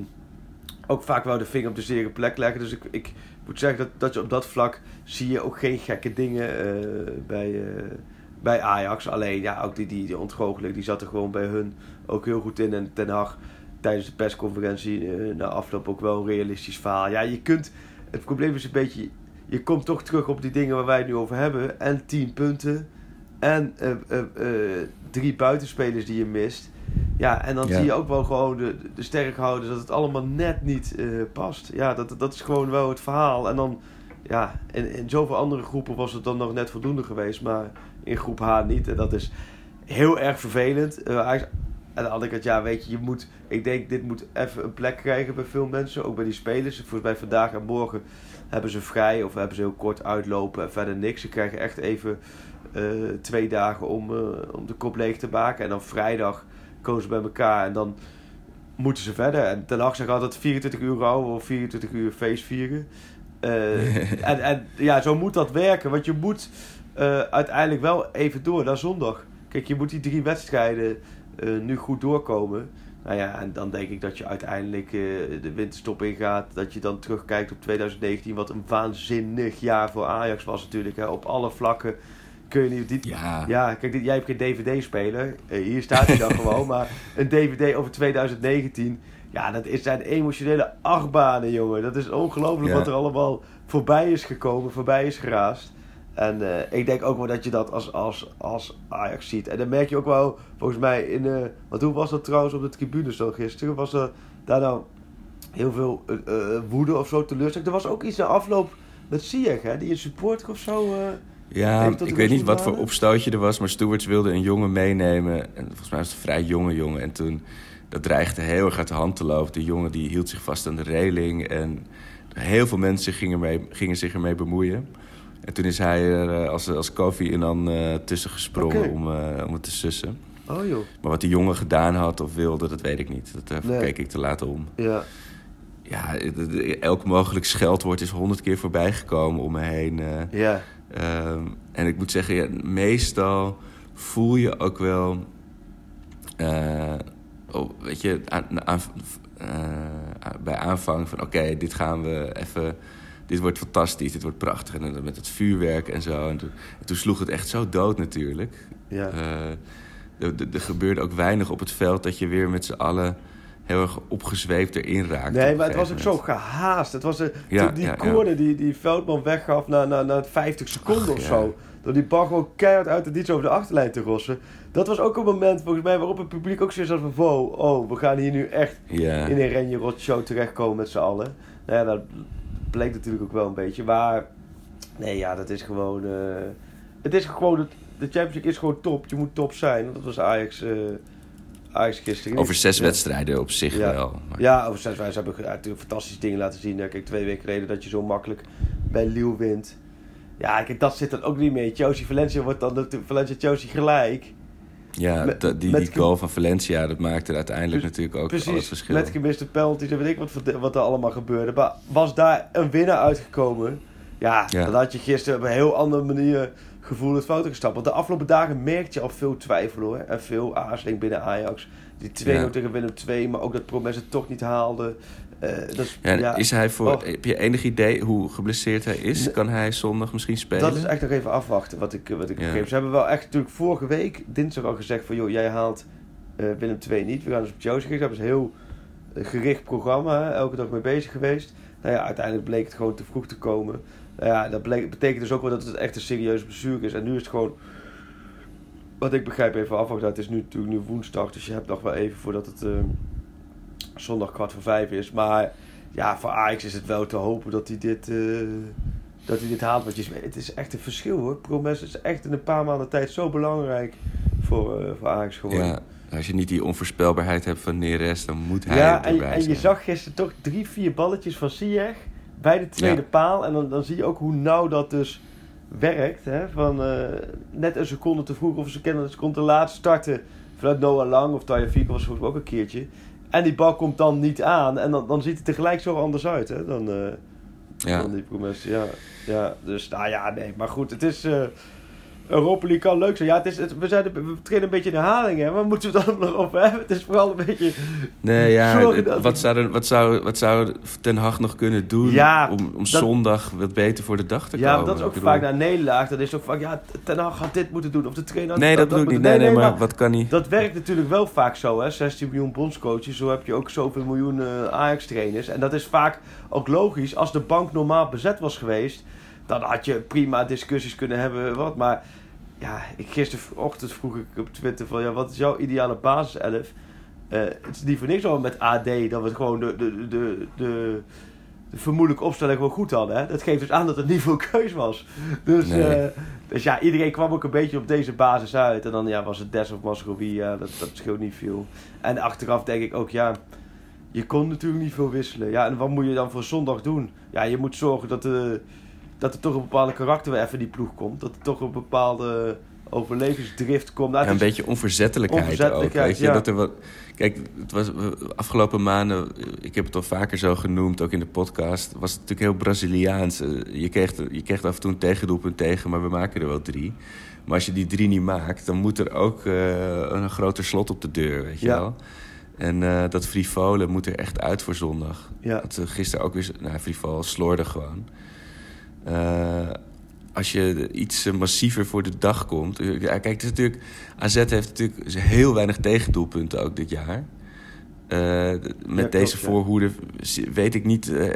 [SPEAKER 3] ook vaak wel de vinger op de zere plek leggen. Dus ik, ik moet zeggen dat, dat je op dat vlak zie je ook geen gekke dingen eh, bij, eh, bij Ajax. Alleen ja, ook die, die, die ontgoocheling, die zat er gewoon bij hun ook heel goed in. En Ten Hag tijdens de persconferentie eh, na afloop ook wel een realistisch verhaal. Ja, je kunt... Het probleem is een beetje... Je komt toch terug op die dingen waar wij het nu over hebben. En 10 punten. En drie buitenspelers die je mist. Ja, en dan
[SPEAKER 4] Ja.
[SPEAKER 3] zie je ook wel gewoon de, de sterkhouders dat het allemaal net niet eh, past. Ja, dat, dat is gewoon wel het verhaal. En dan, ja, in, in zoveel andere groepen was het dan nog net voldoende geweest. Maar in groep H niet. En dat is heel erg vervelend. Ajax- aan de andere kant, ja, weet je, je moet... Ik denk, dit moet even een plek krijgen bij veel mensen. Ook bij die spelers. Volgens mij vandaag en morgen hebben ze vrij. Of hebben ze heel kort uitlopen en verder niks. Ze krijgen echt even eh, twee dagen om, eh, om de kop leeg te maken. En dan vrijdag ze bij elkaar en dan moeten ze verder. En Ten Hag zegt altijd 24 uur rouwen of 24 uur feest vieren. Eh, en, en ja, zo moet dat werken. Want je moet eh, uiteindelijk wel even door naar zondag. Kijk, je moet die drie wedstrijden eh, nu goed doorkomen. Nou ja, en dan denk ik dat je uiteindelijk de winterstop ingaat. Dat je dan terugkijkt op 2019. Wat een waanzinnig jaar voor Ajax was natuurlijk. Hè. Op alle vlakken kun je niet... Dit,
[SPEAKER 4] Ja.
[SPEAKER 3] ja, kijk, dit- jij hebt geen DVD-speler. Eh, hier staat hij dan gewoon. Maar een DVD over 2019. Ja, dat is, zijn emotionele achtbanen, jongen. Dat is ongelooflijk
[SPEAKER 4] Ja.
[SPEAKER 3] wat er allemaal voorbij is gekomen, voorbij is geraast. En eh, ik denk ook wel dat je dat als, als, als Ajax ziet. En dan merk je ook wel, volgens mij, in... eh want hoe was dat trouwens op de tribunes dan gisteren? Was er daar nou heel veel woede of zo teleurstelling? Er was ook iets na afloop met Ziyech, hè? Die een supporter of zo...
[SPEAKER 4] Ja, ik weet niet wat voor opstootje er was, maar Stewards wilde een jongen meenemen. En volgens mij was het een vrij jonge jongen. En toen, dat dreigde heel erg uit de hand te lopen. De jongen die hield zich vast aan de reling. En heel veel mensen gingen, mee, gingen zich ermee bemoeien. En toen is hij er eh, als, als koffie en dan eh, tussen gesprongen om, eh, om het te sussen.
[SPEAKER 3] Oh joh,
[SPEAKER 4] Maar wat die jongen gedaan had of wilde, dat weet ik niet. Dat uh,
[SPEAKER 3] Nee.
[SPEAKER 4] keek ik te laat om.
[SPEAKER 3] ja.
[SPEAKER 4] Ja, elk mogelijk scheldwoord is honderd keer voorbij gekomen om me heen.
[SPEAKER 3] Ja,
[SPEAKER 4] Ehm, en ik moet zeggen, ja, meestal voel je ook wel... eh, oh, weet je, aan, aan- eh, bij aanvang van... oké, dit gaan we even... Dit wordt fantastisch, dit wordt prachtig. En dan met het vuurwerk en zo. En toen, en toen sloeg het echt zo dood natuurlijk.
[SPEAKER 3] ja.
[SPEAKER 4] Eh, er gebeurde ook weinig op het veld dat je weer met z'n allen heel erg opgezweefd erin raakt.
[SPEAKER 3] Nee, maar het was ook zo gehaast. Het was een,
[SPEAKER 4] Ja,
[SPEAKER 3] die
[SPEAKER 4] ja, ja.
[SPEAKER 3] corner die, die Veldman weggaf na, na, na 50 seconden
[SPEAKER 4] Ach,
[SPEAKER 3] of zo. Door die bal gewoon keihard uit het niets over de achterlijn te rossen. Dat was ook een moment volgens mij waarop het publiek ook zoiets had van... Wow, oh, we gaan hier nu echt in een Renje Rot show terechtkomen met z'n allen. Nou ja, dat bleek natuurlijk ook wel een beetje. Maar nee, ja, dat is gewoon... eh, het is gewoon... Het, de Champions League is gewoon top. Je moet top zijn. Dat was Ajax, eh, Ajax gisteren.
[SPEAKER 4] Over zes
[SPEAKER 3] Ja.
[SPEAKER 4] wedstrijden op zich
[SPEAKER 3] Ja.
[SPEAKER 4] wel. Maar-
[SPEAKER 3] Ja, over zes wijze hebben we natuurlijk fantastische dingen laten zien. Kijk, twee weken geleden dat je zo makkelijk bij Lille wint. Ja, kijk, dat zit dan ook niet mee. Chelsea Valencia wordt dan natuurlijk Valencia Chelsea gelijk.
[SPEAKER 4] Ja,
[SPEAKER 3] Met-
[SPEAKER 4] die,
[SPEAKER 3] met
[SPEAKER 4] goal van Valencia, dat maakte uiteindelijk natuurlijk ook al het
[SPEAKER 3] Precies,
[SPEAKER 4] verschil.
[SPEAKER 3] met gemiste penalties en weet ik wat, wat er allemaal gebeurde. Maar was daar een winnaar uitgekomen? Ja,
[SPEAKER 4] Ja.
[SPEAKER 3] dan had je gisteren op een heel andere manier gevoel het fouten gestapt. Want de afgelopen dagen merkte je al veel twijfel hoor. En veel aarzeling binnen Ajax. Die 2-0
[SPEAKER 4] Ja.
[SPEAKER 3] tegen Willem II, maar ook dat Promes het toch niet haalde. Eh, dat is,
[SPEAKER 4] Ja,
[SPEAKER 3] ja,
[SPEAKER 4] Is hij voor,
[SPEAKER 3] Oh.
[SPEAKER 4] Heb je enig idee hoe geblesseerd hij is? Kan hij zondag misschien spelen?
[SPEAKER 3] Dat is echt nog even afwachten wat ik, wat ik
[SPEAKER 4] Ja.
[SPEAKER 3] begreep. Ze hebben wel echt natuurlijk vorige week, dinsdag al gezegd van... joh, jij haalt eh, Willem II niet. We gaan dus op Chelsea gericht. Dat is een heel eh, gericht programma. Hè? Elke dag mee bezig geweest. Nou ja, uiteindelijk bleek het gewoon te vroeg te komen. Nou ja, dat betekent dus ook wel dat het echt een serieuze blessure is. En nu is het gewoon... Wat ik begrijp even afwachten. Het is nu natuurlijk nu woensdag. Dus je hebt nog wel even voordat het... eh, zondag kwart voor vijf is. Maar ja, voor Ajax is het wel te hopen dat hij dit, eh, dat hij dit haalt. Want je, het is echt een verschil hoor. Promes is echt in een paar maanden tijd zo belangrijk voor, eh, voor Ajax geworden.
[SPEAKER 4] Ja, als je niet die onvoorspelbaarheid hebt van Neres, dan moet hij
[SPEAKER 3] Ja, en,
[SPEAKER 4] erbij
[SPEAKER 3] en je
[SPEAKER 4] zijn.
[SPEAKER 3] zag gisteren toch drie, vier balletjes van Ziyech bij de tweede
[SPEAKER 4] Ja.
[SPEAKER 3] paal. En dan, dan zie je ook hoe nauw dat dus werkt. Hè? Van eh, net een seconde te vroeg of een seconde, een seconde te laat starten vanuit Noah Lang of Taya Fico was volgens mij ook een keertje. En die bal komt dan niet aan en dan, dan ziet het tegelijk zo anders uit hè? Dan, eh,
[SPEAKER 4] Ja.
[SPEAKER 3] dan die Promes. Ja, ja, dus nou ja, nee. Maar goed, het is... eh Europa League kan leuk zijn. Ja, het is, het, we, zijn, we trainen een beetje in herhaling, hè. Waar moeten we het dan nog over hebben? Het is vooral een beetje...
[SPEAKER 4] Nee, ja,
[SPEAKER 3] dat-
[SPEAKER 4] wat, zou er, wat, zou, wat zou Ten Hag nog kunnen doen
[SPEAKER 3] Ja,
[SPEAKER 4] om, om
[SPEAKER 3] dat-
[SPEAKER 4] zondag wat beter voor de dag te
[SPEAKER 3] Ja,
[SPEAKER 4] komen?
[SPEAKER 3] maar dat is ook vaak na een nederlaag. Dat is ook vaak, ja, Ten Hag had dit moeten doen. Of de trainer had
[SPEAKER 4] Nee, dat bedoel ik niet. Nee, nee, maar wat kan hij...
[SPEAKER 3] Dat werkt natuurlijk wel vaak zo, hè. 16 miljoen bondscoaches. Zo heb je ook zoveel miljoen eh, Ajax-trainers. En dat is vaak ook logisch. Als de bank normaal bezet was geweest... dan had je prima discussies kunnen hebben. Wat, maar ja, ik, gisterochtend vroeg ik op Twitter van... Ja, wat is jouw ideale basiself? Eh het is niet voor niks al met AD... dat we het gewoon de, de, de, de, de vermoedelijke opstelling gewoon goed hadden. Hè? Dat geeft dus aan dat er niet veel keus was. Dus,
[SPEAKER 4] Nee.
[SPEAKER 3] eh, dus ja, iedereen kwam ook een beetje op deze basis uit. En dan ja, was het Des of Masrowi, ja, dat, dat scheelt niet veel. En achteraf denk ik ook, ja, je kon natuurlijk niet veel wisselen. Ja, en wat moet je dan voor zondag doen? Ja, je moet zorgen dat, er dat er toch een bepaalde karakter weer even in die ploeg komt. Dat er toch een bepaalde overlevingsdrift komt. Nou,
[SPEAKER 4] Ja, een beetje onverzettelijkheid, ook.
[SPEAKER 3] Onverzettelijkheid,
[SPEAKER 4] Weet je?
[SPEAKER 3] ja.
[SPEAKER 4] Dat er wat, kijk, het was afgelopen maanden, ik heb het al vaker zo genoemd, ook in de podcast, was het natuurlijk heel Braziliaans. Eh, Je kreeg, je kreeg af en toe een tegendoelpunt tegen, maar we maken er wel drie. Maar als je die drie niet maakt, dan moet er ook eh, een groter slot op de deur, weet je
[SPEAKER 3] Ja.
[SPEAKER 4] wel. En eh, dat frivolen moet er echt uit voor zondag.
[SPEAKER 3] Ja.
[SPEAKER 4] Dat eh, gisteren ook weer, nou, frivol sloorde gewoon. Eh, als je iets massiever voor de dag komt. eh, Ja, kijk, het is natuurlijk, AZ heeft natuurlijk heel weinig tegendoelpunten ook dit jaar. Eh, met deze voorhoede weet ik niet eh,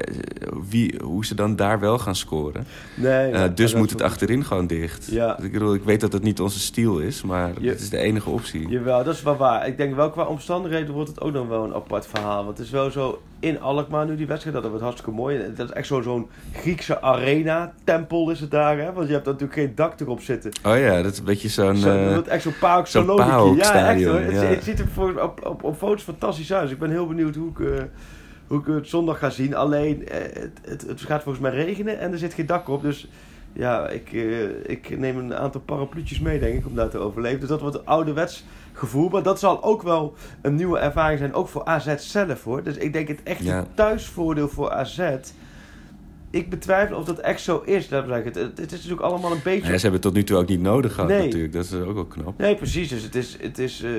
[SPEAKER 4] wie, hoe ze dan daar wel gaan scoren.
[SPEAKER 3] Nee,
[SPEAKER 4] Eh, dus moet het achterin gewoon dicht.
[SPEAKER 3] Ja.
[SPEAKER 4] Ik, bedoel, ik weet dat het niet onze stijl is, maar
[SPEAKER 3] Je-
[SPEAKER 4] het is de enige optie.
[SPEAKER 3] Jawel, dat is wel waar. Ik denk wel qua omstandigheden wordt het ook nog wel een apart verhaal. Want het is wel zo in Alkmaar nu die wedstrijd, dat wordt hartstikke mooi. Dat is echt zo- zo'n Griekse arena-tempel is het daar, hè. Want je hebt natuurlijk geen dak erop zitten.
[SPEAKER 4] Oh ja, dat is een beetje zo'n...
[SPEAKER 3] Zo, echt zo'n pauk,
[SPEAKER 4] zo'n
[SPEAKER 3] Ja, echt hoor. Het, het ziet er voor, op, op, op foto's fantastisch uit. Dus ik ben heel benieuwd hoe ik, eh, hoe ik het zondag ga zien. Alleen, eh, het, het, het gaat volgens mij regenen en er zit geen dak op. Dus ja, ik, eh, ik neem een aantal parapluutjes mee, denk ik, om daar te overleven. Dus dat wordt een ouderwets gevoel. Maar dat zal ook wel een nieuwe ervaring zijn, ook voor AZ zelf hoor. Dus ik denk het echt
[SPEAKER 4] Ja.
[SPEAKER 3] een thuisvoordeel voor AZ. Ik betwijfel of dat echt zo is. Dat. Het, het, is natuurlijk allemaal een beetje...
[SPEAKER 4] ja, ze hebben het tot nu toe ook niet nodig gehad
[SPEAKER 3] Nee.
[SPEAKER 4] natuurlijk. Dat is ook wel knap.
[SPEAKER 3] Nee, precies. Dus het is, het is, eh,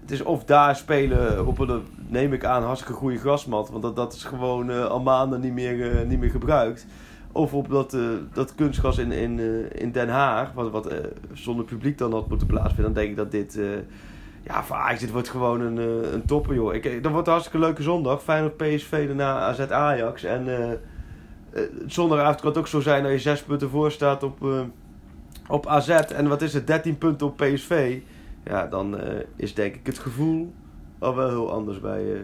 [SPEAKER 3] het is of daar spelen op een, neem ik aan, hartstikke goede grasmat. Want dat, dat is gewoon eh, al maanden niet meer, eh, niet meer gebruikt. Of op dat, dat kunstgras in, in, in Den Haag, wat, wat zonder publiek dan had moeten plaatsvinden. Dan denk ik dat dit, Ja, voor Ajax, dit wordt gewoon een, een topper, joh. Ik, dat wordt een hartstikke leuke zondag. Feyenoord PSV, daarna AZ Ajax. En zondagavond kan het ook zo zijn dat je zes punten voor staat op, eh, op AZ. En wat is het, 13 punten op PSV. Ja, dan eh, is denk ik het gevoel al wel heel anders bij, eh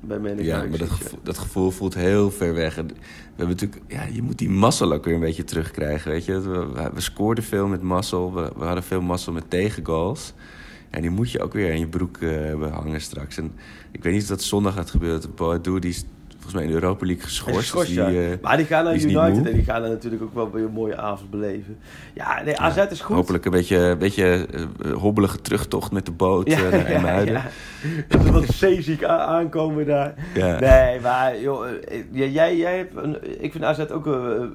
[SPEAKER 3] bij
[SPEAKER 4] Ja, maar dat gevoel, dat gevoel voelt heel ver weg. En We hebben natuurlijk, ja, je moet die mazzel ook weer een beetje terugkrijgen, weet je. We, we, scoorden veel met mazzel, we, we hadden veel mazzel met tegengoals. En die moet je ook weer in je broek eh, hebben hangen straks. En ik weet niet of dat zondag gaat gebeuren. Boadu, die volgens mij in de Europa League geschorst.
[SPEAKER 3] Geschorst,
[SPEAKER 4] dus die,
[SPEAKER 3] ja.
[SPEAKER 4] eh,
[SPEAKER 3] maar die gaan naar
[SPEAKER 4] die
[SPEAKER 3] United en die gaan er natuurlijk ook wel weer een mooie avond beleven. Ja, nee, AZ is goed.
[SPEAKER 4] Hopelijk een beetje, een beetje eh, hobbelige terugtocht met de boot eh, naar
[SPEAKER 3] ja. Dat er wat zeeziek aankomen daar. Nee, maar joh, jij, jij hebt een, ik vind AZ ook een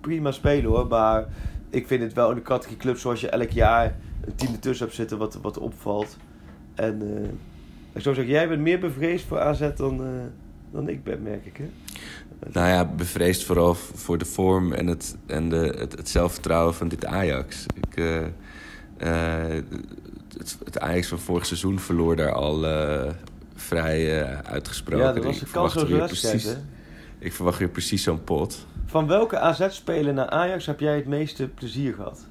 [SPEAKER 3] prima spelen hoor. Maar ik vind het wel een categorie club zoals je elk jaar een team ertussen hebt zitten wat, wat opvalt. En eh, ik zou zeggen, jij bent meer bevreesd voor AZ dan, dan ik ben, merk ik hè.
[SPEAKER 4] Nou ja, bevreesd vooral voor de vorm en het, en de, het, het zelfvertrouwen van dit Ajax. Ik, eh, eh, het, het Ajax van vorig seizoen verloor daar al eh, vrij uitgesproken.
[SPEAKER 3] Ja, dat was een wedstrijd
[SPEAKER 4] precies-. Ik verwacht weer precies zo'n pot.
[SPEAKER 3] Van welke AZ-speler naar Ajax heb jij het meeste plezier gehad?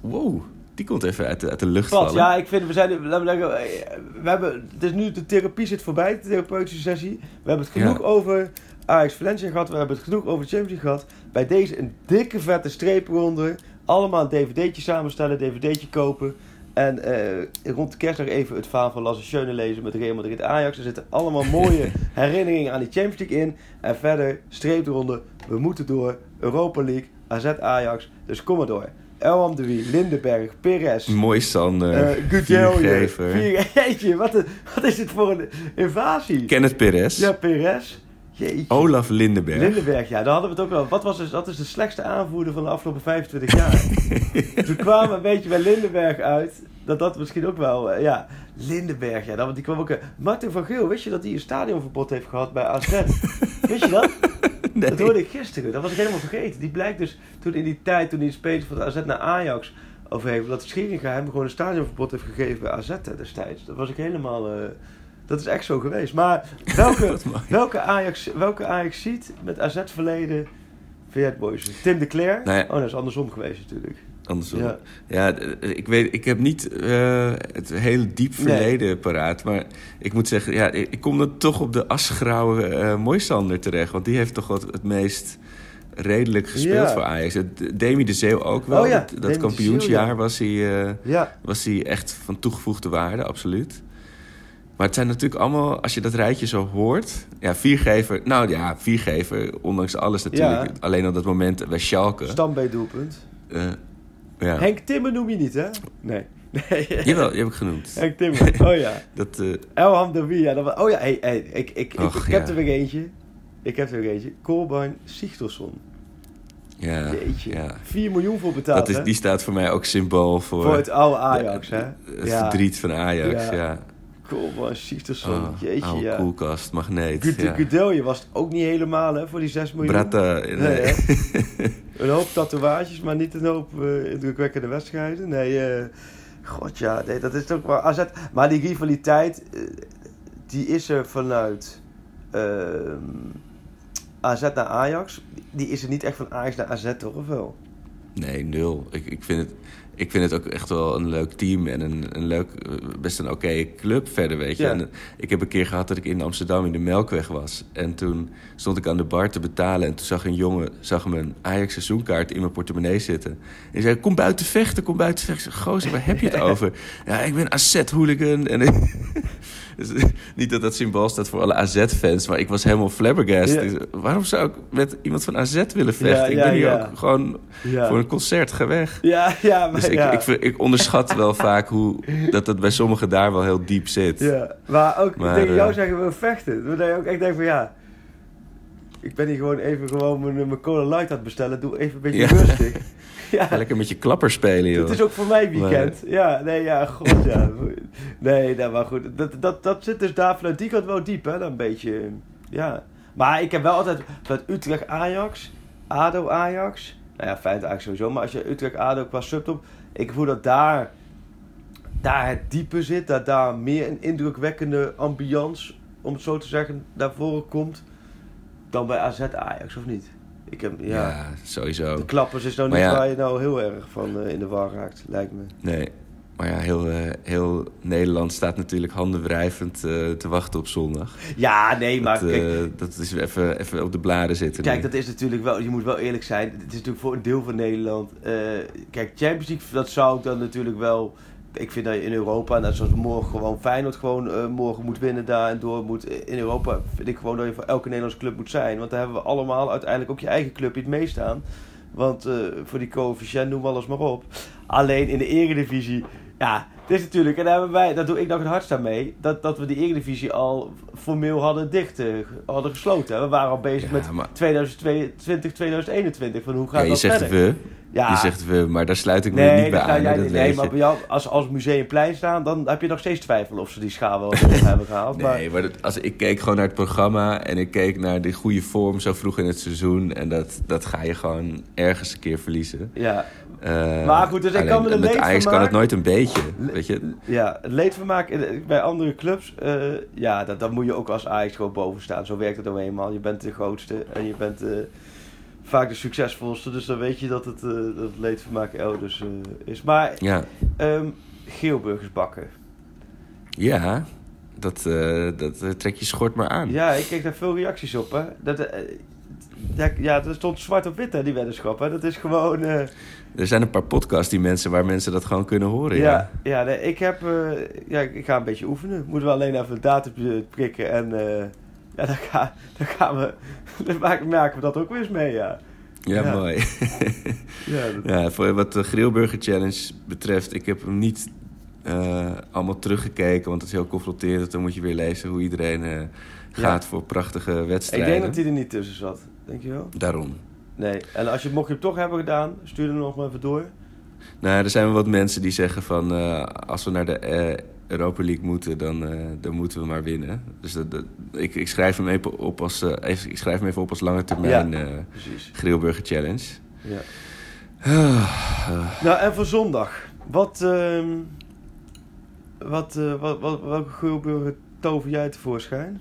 [SPEAKER 4] Wow, die komt even uit de, uit de lucht vallen.
[SPEAKER 3] Ja, ik vind, we zijn, laten we zeggen, eh, we hebben, het is nu, de therapie zit voorbij, de therapeutische sessie. We hebben het genoeg
[SPEAKER 4] Ja.
[SPEAKER 3] over Ajax Valencia gehad, we hebben het genoeg over de Champions League gehad. Bij deze een dikke vette streep eronder. Allemaal een dvd'tje samenstellen, dvd'tje kopen. En eh, rond de kerst nog even het verhaal van Lasse Schöne lezen met Real Madrid Ajax. Er zitten allemaal mooie herinneringen aan die Champions League in. En verder, streep eronder, we moeten door. Europa League, AZ Ajax, dus kom maar door. Elham de Wie, Lindenberg, Perez,
[SPEAKER 4] Mooi Sander,
[SPEAKER 3] eh Gudjelje.
[SPEAKER 4] viergever.
[SPEAKER 3] Vier- Jeetje, wat, een- wat is dit voor een invasie?
[SPEAKER 4] Kenneth Perez.
[SPEAKER 3] Ja, Perez. Jeetje.
[SPEAKER 4] Olaf Lindenberg.
[SPEAKER 3] Lindenberg, ja, daar hadden we het ook al. Wat was dus, dat is de slechtste aanvoerder van de afgelopen 25 jaar. Toen kwamen we een beetje bij Lindenberg uit. Dat dat misschien ook wel, eh, ja. Lindenberg, ja, dat, die kwam ook... eh, Martin van Geel, wist je dat hij een stadionverbod heeft gehad bij AZ? wist je dat?
[SPEAKER 4] Nee.
[SPEAKER 3] Dat hoorde ik gisteren. Dat was ik helemaal vergeten. Die blijkt dus toen in die tijd, toen hij de spelers van de AZ naar Ajax overheen, dat Scheringa hem gewoon een stadionverbod heeft gegeven bij AZ destijds. Dat was ik helemaal... eh, dat is echt zo geweest. Maar welke, welke, Ajax, welke Ajax ziet met AZ-verleden vind jij het mooiste? Tim de Cler?
[SPEAKER 4] Ja.
[SPEAKER 3] Oh, dat is andersom geweest natuurlijk.
[SPEAKER 4] Andersom.
[SPEAKER 3] Ja.
[SPEAKER 4] Ja, ik weet, ik heb niet eh, het hele diep verleden paraat. Maar ik moet zeggen, ja, ik kom dan toch op de asgrauwe eh Moisander terecht. Want die heeft toch wat het meest redelijk gespeeld
[SPEAKER 3] Ja.
[SPEAKER 4] voor Ajax. Demi de Zeeuw ook wel.
[SPEAKER 3] Oh ja,
[SPEAKER 4] dat kampioensjaar
[SPEAKER 3] Zeeuw,
[SPEAKER 4] was, hij, eh, was hij echt van toegevoegde waarde, absoluut. Maar het zijn natuurlijk allemaal, als je dat rijtje zo hoort... Ja, viergever, nou ja, viergever, ondanks alles natuurlijk. Alleen op dat moment bij Schalke.
[SPEAKER 3] Stambeet-doelpunt.
[SPEAKER 4] eh, ja.
[SPEAKER 3] Henk Timmer noem je niet, hè? Nee. nee.
[SPEAKER 4] Jawel, die heb ik genoemd.
[SPEAKER 3] Henk Timmer. Oh ja.
[SPEAKER 4] Dat, eh,
[SPEAKER 3] Elham de Wie, ja. Dat was, oh ja, hey, hey, ik, ik, ik,
[SPEAKER 4] Och,
[SPEAKER 3] ik heb
[SPEAKER 4] ja.
[SPEAKER 3] er weer eentje. Ik heb er weer eentje. Colbein Sigtorsson.
[SPEAKER 4] ja,
[SPEAKER 3] Jeetje.
[SPEAKER 4] ja.
[SPEAKER 3] 4 miljoen voor betaald,
[SPEAKER 4] Dat is, die staat voor mij ook symbool voor,
[SPEAKER 3] Voor het oude Ajax,
[SPEAKER 4] de-
[SPEAKER 3] hè?
[SPEAKER 4] het
[SPEAKER 3] Ja.
[SPEAKER 4] verdriet van Ajax.
[SPEAKER 3] Ja.
[SPEAKER 4] Ja.
[SPEAKER 3] Sigtorsson.
[SPEAKER 4] Oh,
[SPEAKER 3] Jeetje,
[SPEAKER 4] oude
[SPEAKER 3] ja.
[SPEAKER 4] koelkast, magneet.
[SPEAKER 3] Gudelje was het ook niet helemaal, hè? Voor die 6 miljoen.
[SPEAKER 4] Brata,
[SPEAKER 3] Nee,
[SPEAKER 4] nee.
[SPEAKER 3] Een hoop tatoeages, maar niet een hoop eh, indrukwekkende wedstrijden. Nee, eh god ja, nee, dat is toch wel AZ. Maar die rivaliteit, eh, die is er vanuit ehm, AZ naar Ajax. Die is er niet echt van Ajax naar AZ, toch? Of wel?
[SPEAKER 4] Nee, nul. Ik, ik, vind het, ik vind het ook echt wel een leuk team en een, een leuk, eh, best een oké club verder, weet je.
[SPEAKER 3] Ja.
[SPEAKER 4] En, eh, ik heb een keer gehad dat ik in Amsterdam in de Melkweg was. En toen stond ik aan de bar te betalen en toen zag een jongen zag me een Ajax seizoenkaart in mijn portemonnee zitten. En die zei, kom buiten vechten, kom buiten vechten. Ik zei, Gozer, waar heb je het over? Ja, ik ben AZ-hooligan. En Dus, niet dat dat symbool staat voor alle AZ-fans, maar ik was helemaal flabbergast.
[SPEAKER 3] Ja.
[SPEAKER 4] Waarom zou ik met iemand van AZ willen vechten?
[SPEAKER 3] Ja,
[SPEAKER 4] ik ben hier ook gewoon voor een concert, ga weg.
[SPEAKER 3] ja, ja maar
[SPEAKER 4] Dus ik, ik, onderschat wel vaak hoe dat het bij sommigen daar wel heel diep zit.
[SPEAKER 3] Ja, maar ook
[SPEAKER 4] Maar,
[SPEAKER 3] tegen jou
[SPEAKER 4] eh,
[SPEAKER 3] zeggen we vechten. Dat je ook echt denkt van ja. Ik ben hier gewoon even gewoon mijn, mijn cola light aan het bestellen. Doe even een beetje
[SPEAKER 4] Ja.
[SPEAKER 3] rustig. Ja,
[SPEAKER 4] lekker met je klapper spelen, joh.
[SPEAKER 3] het is ook voor mij weekend. Ja, nee, ja, god ja. Nee, nou, maar goed. Dat, dat, dat zit dus daar vanuit die kant wel diep, hè. Dan een beetje, ja. Maar ik heb wel altijd vanuit Utrecht Ajax, ADO Ajax. Nou ja, Feyenoord Ajax sowieso. Maar als je Utrecht ADO qua subtop. Ik voel dat daar daar het diepe zit, dat daar meer een indrukwekkende ambiance, om het zo te zeggen, naar voren komt dan bij AZ Ajax, of niet? Ik heb, ja,
[SPEAKER 4] Ja, sowieso.
[SPEAKER 3] de klappers is nou
[SPEAKER 4] Maar
[SPEAKER 3] niet
[SPEAKER 4] ja.
[SPEAKER 3] waar je nou heel erg van eh, in de war raakt, lijkt me.
[SPEAKER 4] Nee. Maar ja, heel, eh, heel Nederland staat natuurlijk handenwrijvend eh, te wachten op zondag.
[SPEAKER 3] Ja, nee, maar
[SPEAKER 4] dat,
[SPEAKER 3] kijk,
[SPEAKER 4] dat is even, even op de bladen zitten.
[SPEAKER 3] Kijk,
[SPEAKER 4] nu.
[SPEAKER 3] dat is natuurlijk wel, je moet wel eerlijk zijn. Het is natuurlijk voor een deel van Nederland. kijk, Champions League, dat zou ik dan natuurlijk wel. Ik vind dat je in Europa, net zoals morgen gewoon Feyenoord gewoon eh, morgen moet winnen daar en door moet. In Europa vind ik gewoon dat je voor elke Nederlandse club moet zijn. Want daar hebben we allemaal uiteindelijk ook je eigen club in het meestaan. Want eh, voor die coëfficiënt noem alles maar op. Alleen in de eredivisie, ja, het is natuurlijk, en daar hebben wij, daar doe ik nog het hardst aan mee, dat, dat we die eredivisie al formeel hadden dicht, eh, hadden gesloten. We waren al bezig
[SPEAKER 4] Ja,
[SPEAKER 3] met
[SPEAKER 4] maar-
[SPEAKER 3] 2022, 2021, van hoe gaat
[SPEAKER 4] ja, je
[SPEAKER 3] dat
[SPEAKER 4] zegt
[SPEAKER 3] verder?
[SPEAKER 4] we.
[SPEAKER 3] Ja,
[SPEAKER 4] Je zegt we, maar daar sluit ik me
[SPEAKER 3] nee,
[SPEAKER 4] niet bij aan.
[SPEAKER 3] jij
[SPEAKER 4] dat.
[SPEAKER 3] Nee,
[SPEAKER 4] weet
[SPEAKER 3] maar bij jou, als, als Museumplein staan, dan heb je nog steeds twijfel of ze die schaal wel hebben gehaald. Maar,
[SPEAKER 4] Nee, maar dat, als, ik keek gewoon naar het programma en ik keek naar de goede vorm zo vroeg in het seizoen. En dat, dat ga je gewoon ergens een keer verliezen.
[SPEAKER 3] ja,
[SPEAKER 4] Eh,
[SPEAKER 3] Maar goed, dus ik kan me er
[SPEAKER 4] met
[SPEAKER 3] leed van
[SPEAKER 4] Ajax kan het nooit een beetje, weet je.
[SPEAKER 3] ja, het leedvermaak bij andere clubs, eh, ja, dat, dat moet je ook als Ajax gewoon boven staan. Zo werkt het nou eenmaal. Je bent de grootste en je bent eh, vaak de succesvolste. Dus dan weet je dat het, dat het leedvermaak elders is. Maar
[SPEAKER 4] Ja,
[SPEAKER 3] ehm geelburgers bakken.
[SPEAKER 4] ja dat, dat trek je schort maar aan.
[SPEAKER 3] Ja, ik kreeg daar veel reacties op. Hè. Dat, ja, ja, dat stond zwart op wit, hè, die weddenschap. Hè. Dat is gewoon... eh,
[SPEAKER 4] Er zijn een paar podcasts die mensen, waar mensen dat gewoon kunnen horen.
[SPEAKER 3] ja,
[SPEAKER 4] Ja.
[SPEAKER 3] ja, nee, ik heb... eh, ja, ik ga een beetje oefenen. Moeten we alleen even een datum prikken en... eh, ja, dan, ga, dan gaan we... Dan maken we dat ook weer eens mee, ja.
[SPEAKER 4] Ja,
[SPEAKER 3] Ja.
[SPEAKER 4] mooi.
[SPEAKER 3] Ja, dat-
[SPEAKER 4] ja, voor wat de Grillburger Challenge betreft, ik heb hem niet allemaal teruggekeken, want het is heel confronterend. Dan moet je weer lezen hoe iedereen gaat voor prachtige
[SPEAKER 3] ik
[SPEAKER 4] wedstrijden.
[SPEAKER 3] denk dat hij er niet tussen zat. Denk je wel?
[SPEAKER 4] Daarom.
[SPEAKER 3] Nee. En als je, mocht je hem toch hebben gedaan, stuur hem nog maar even door.
[SPEAKER 4] Nou, er zijn wel wat mensen die zeggen van... eh, als we naar de eh, Europa League moeten, dan, eh, dan moeten we maar winnen. Dus dat, dat- ik, ik, schrijf hem even op als, even, ik schrijf hem even op als lange termijn
[SPEAKER 3] Ja. Precies.
[SPEAKER 4] Grillburger Challenge.
[SPEAKER 3] Ja.
[SPEAKER 4] Ah,
[SPEAKER 3] Nou, en voor zondag. Wat, ehm wat, wat, wat, welke geelburger tover jij tevoorschijn?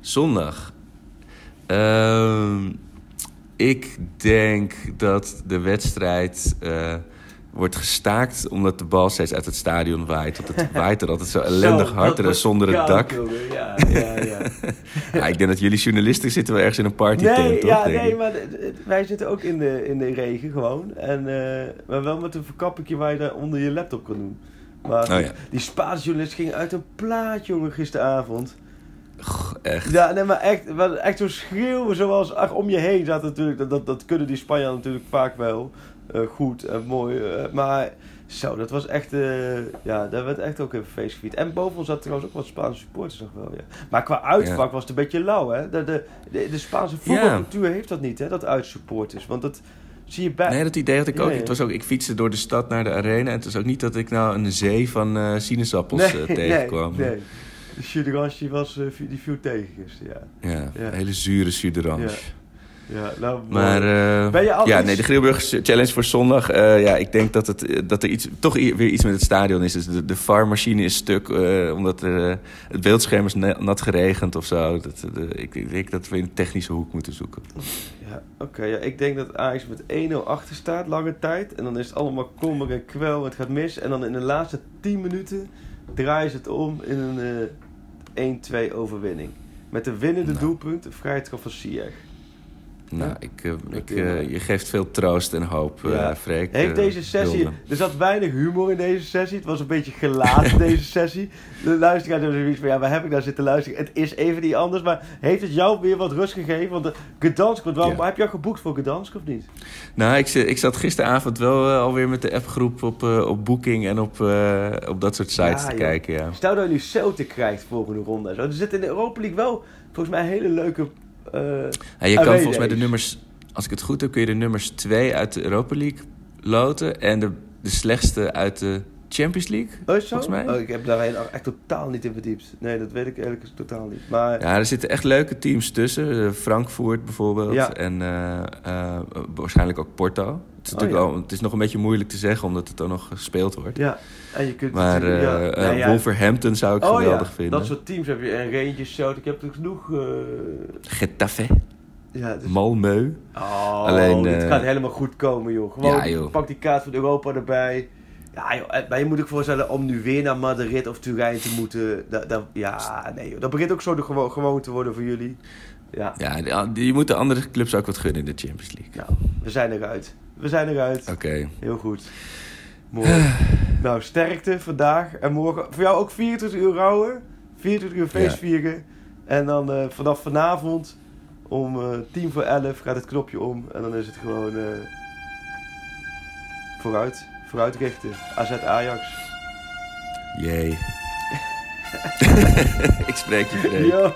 [SPEAKER 4] zondag. Ehm, ik denk dat de wedstrijd eh, wordt gestaakt omdat de bal steeds uit het stadion waait. Want het waait er altijd zo ellendig
[SPEAKER 3] Zo,
[SPEAKER 4] hard en zonder het dak.
[SPEAKER 3] jongen. Ja, ja, ja.
[SPEAKER 4] Ja, ik denk dat jullie journalisten zitten wel ergens in een party
[SPEAKER 3] nee,
[SPEAKER 4] toch?
[SPEAKER 3] ja, nee, maar wij zitten ook in de, in de regen gewoon. En, eh, maar wel met een verkappingje waar je daar onder je laptop kan doen. Maar
[SPEAKER 4] Oh ja.
[SPEAKER 3] die Spaanse journalist ging uit een plaat, jongen, gisteravond.
[SPEAKER 4] Goh, echt.
[SPEAKER 3] Ja, nee, maar echt, wel echt zo schreeuwen zoals ach, om je heen zat natuurlijk. Dat, dat, dat kunnen die Spanjaarden natuurlijk vaak wel eh, goed en mooi. eh, maar zo, dat was echt, eh, ja, daar werd echt ook even feest gevierd. En boven ons zat trouwens ook wat Spaanse supporters nog wel, ja. Maar qua uitvak
[SPEAKER 4] Ja.
[SPEAKER 3] was het een beetje lauw, hè. De, de, de, de Spaanse voetbalcultuur heeft dat niet, hè, dat uitsupporters. Want dat zie je bij...
[SPEAKER 4] Nee, dat idee had ik ook.
[SPEAKER 3] Nee.
[SPEAKER 4] Het was ook. Ik fietste door de stad naar de arena. En het was ook niet dat ik nou een zee van sinaasappels tegenkwam.
[SPEAKER 3] Nee, nee. De die was, eh, die viel tegen gisteren, ja.
[SPEAKER 4] Ja,
[SPEAKER 3] Ja.
[SPEAKER 4] een hele zure suderange.
[SPEAKER 3] Ja. Ja, nou,
[SPEAKER 4] Maar eh,
[SPEAKER 3] Ben je al
[SPEAKER 4] ja,
[SPEAKER 3] iets-
[SPEAKER 4] nee, de Grillburgers Challenge voor zondag. eh, ja, ik denk dat, het, dat er iets, toch weer iets met het stadion is. Dus de, de VAR-machine is stuk, omdat er, het beeldscherm is na- nat geregend of zo. Dat, de, ik, ik denk dat we in de technische hoek moeten zoeken.
[SPEAKER 3] Ja, oké. ja, ik denk dat Ajax met 1-0 achter staat, lange tijd. En dan is het allemaal kommer en kwel, het gaat mis. En dan in de laatste 10 minuten draaien ze het om in een eh 1-2 overwinning. Met de winnende
[SPEAKER 4] Nou.
[SPEAKER 3] doelpunt, trap van Ziyech.
[SPEAKER 4] Nou, ik, eh, ik, eh, je geeft veel troost en hoop,
[SPEAKER 3] Ja.
[SPEAKER 4] ja. Freek.
[SPEAKER 3] Heeft
[SPEAKER 4] eh,
[SPEAKER 3] deze sessie...
[SPEAKER 4] Wilde.
[SPEAKER 3] Er zat weinig humor in deze sessie. Het was een beetje gelaten, deze sessie. De luisteraar hebben zoiets van... Ja, waar heb ik naar zitten luisteren? Het is even niet anders. Maar heeft het jou weer wat rust gegeven? Want de Gdansk... Want waarom,
[SPEAKER 4] Ja.
[SPEAKER 3] Heb je al geboekt voor Gdansk of niet?
[SPEAKER 4] Nou, ik, ik zat gisteravond wel eh, alweer met de appgroep op, eh, op Booking en op, eh, op dat soort sites
[SPEAKER 3] Ja,
[SPEAKER 4] te kijken. Ja.
[SPEAKER 3] Stel dat je nu Celtic krijgt volgende ronde. Zo. Er zit in de Europa League wel volgens mij hele leuke... eh,
[SPEAKER 4] Ja, je kan volgens mij de nummers, als ik het goed heb, kun je de nummers 2 uit de Europa League loten en de, de slechtste uit de Champions League,
[SPEAKER 3] Oh, zo?
[SPEAKER 4] volgens mij.
[SPEAKER 3] Oh, ik heb daar echt totaal niet in verdiept. Nee, dat weet ik eigenlijk totaal niet. Maar
[SPEAKER 4] Ja, er zitten echt leuke teams tussen. Eh, Frankfurt bijvoorbeeld.
[SPEAKER 3] Ja.
[SPEAKER 4] En eh, waarschijnlijk ook Porto. Het is,
[SPEAKER 3] Oh, ja.
[SPEAKER 4] wel, het is nog een beetje moeilijk te zeggen, omdat het dan nog gespeeld wordt.
[SPEAKER 3] ja, en je kunt
[SPEAKER 4] Maar
[SPEAKER 3] ja.
[SPEAKER 4] eh,
[SPEAKER 3] Nou ja.
[SPEAKER 4] Wolverhampton zou ik
[SPEAKER 3] Oh
[SPEAKER 4] geweldig
[SPEAKER 3] ja,
[SPEAKER 4] vinden.
[SPEAKER 3] dat soort teams heb je. En Rangers, zo. Ik heb er genoeg... eh,
[SPEAKER 4] Getafe,
[SPEAKER 3] ja, dus-
[SPEAKER 4] Malmö.
[SPEAKER 3] Oh,
[SPEAKER 4] Alleen,
[SPEAKER 3] dit
[SPEAKER 4] eh,
[SPEAKER 3] gaat helemaal goed komen, joh. Gewoon,
[SPEAKER 4] Ja, joh.
[SPEAKER 3] pak die kaart van Europa erbij. Ja, joh. Maar je moet ook voorstellen om nu weer naar Madrid of Turijn te moeten. Dat, dat, ja, nee, joh. Dat begint ook zo de gewo gewoon te worden voor jullie. Ja,
[SPEAKER 4] Ja, je moet de andere clubs ook wat gunnen in de Champions League.
[SPEAKER 3] nou, we zijn eruit. We zijn eruit.
[SPEAKER 4] Oké.
[SPEAKER 3] Heel goed. Mooi. nou, sterkte vandaag en morgen. Voor jou ook 24 uur rouwen. 24 uur feest
[SPEAKER 4] Ja.
[SPEAKER 3] vieren. En dan eh, vanaf vanavond om eh 10 voor 11 gaat het knopje om. En dan is het gewoon eh, vooruit. Vooruit richten. AZ Ajax.
[SPEAKER 4] Jee. ik spreek je.
[SPEAKER 3] Yo!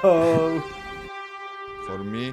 [SPEAKER 5] For me,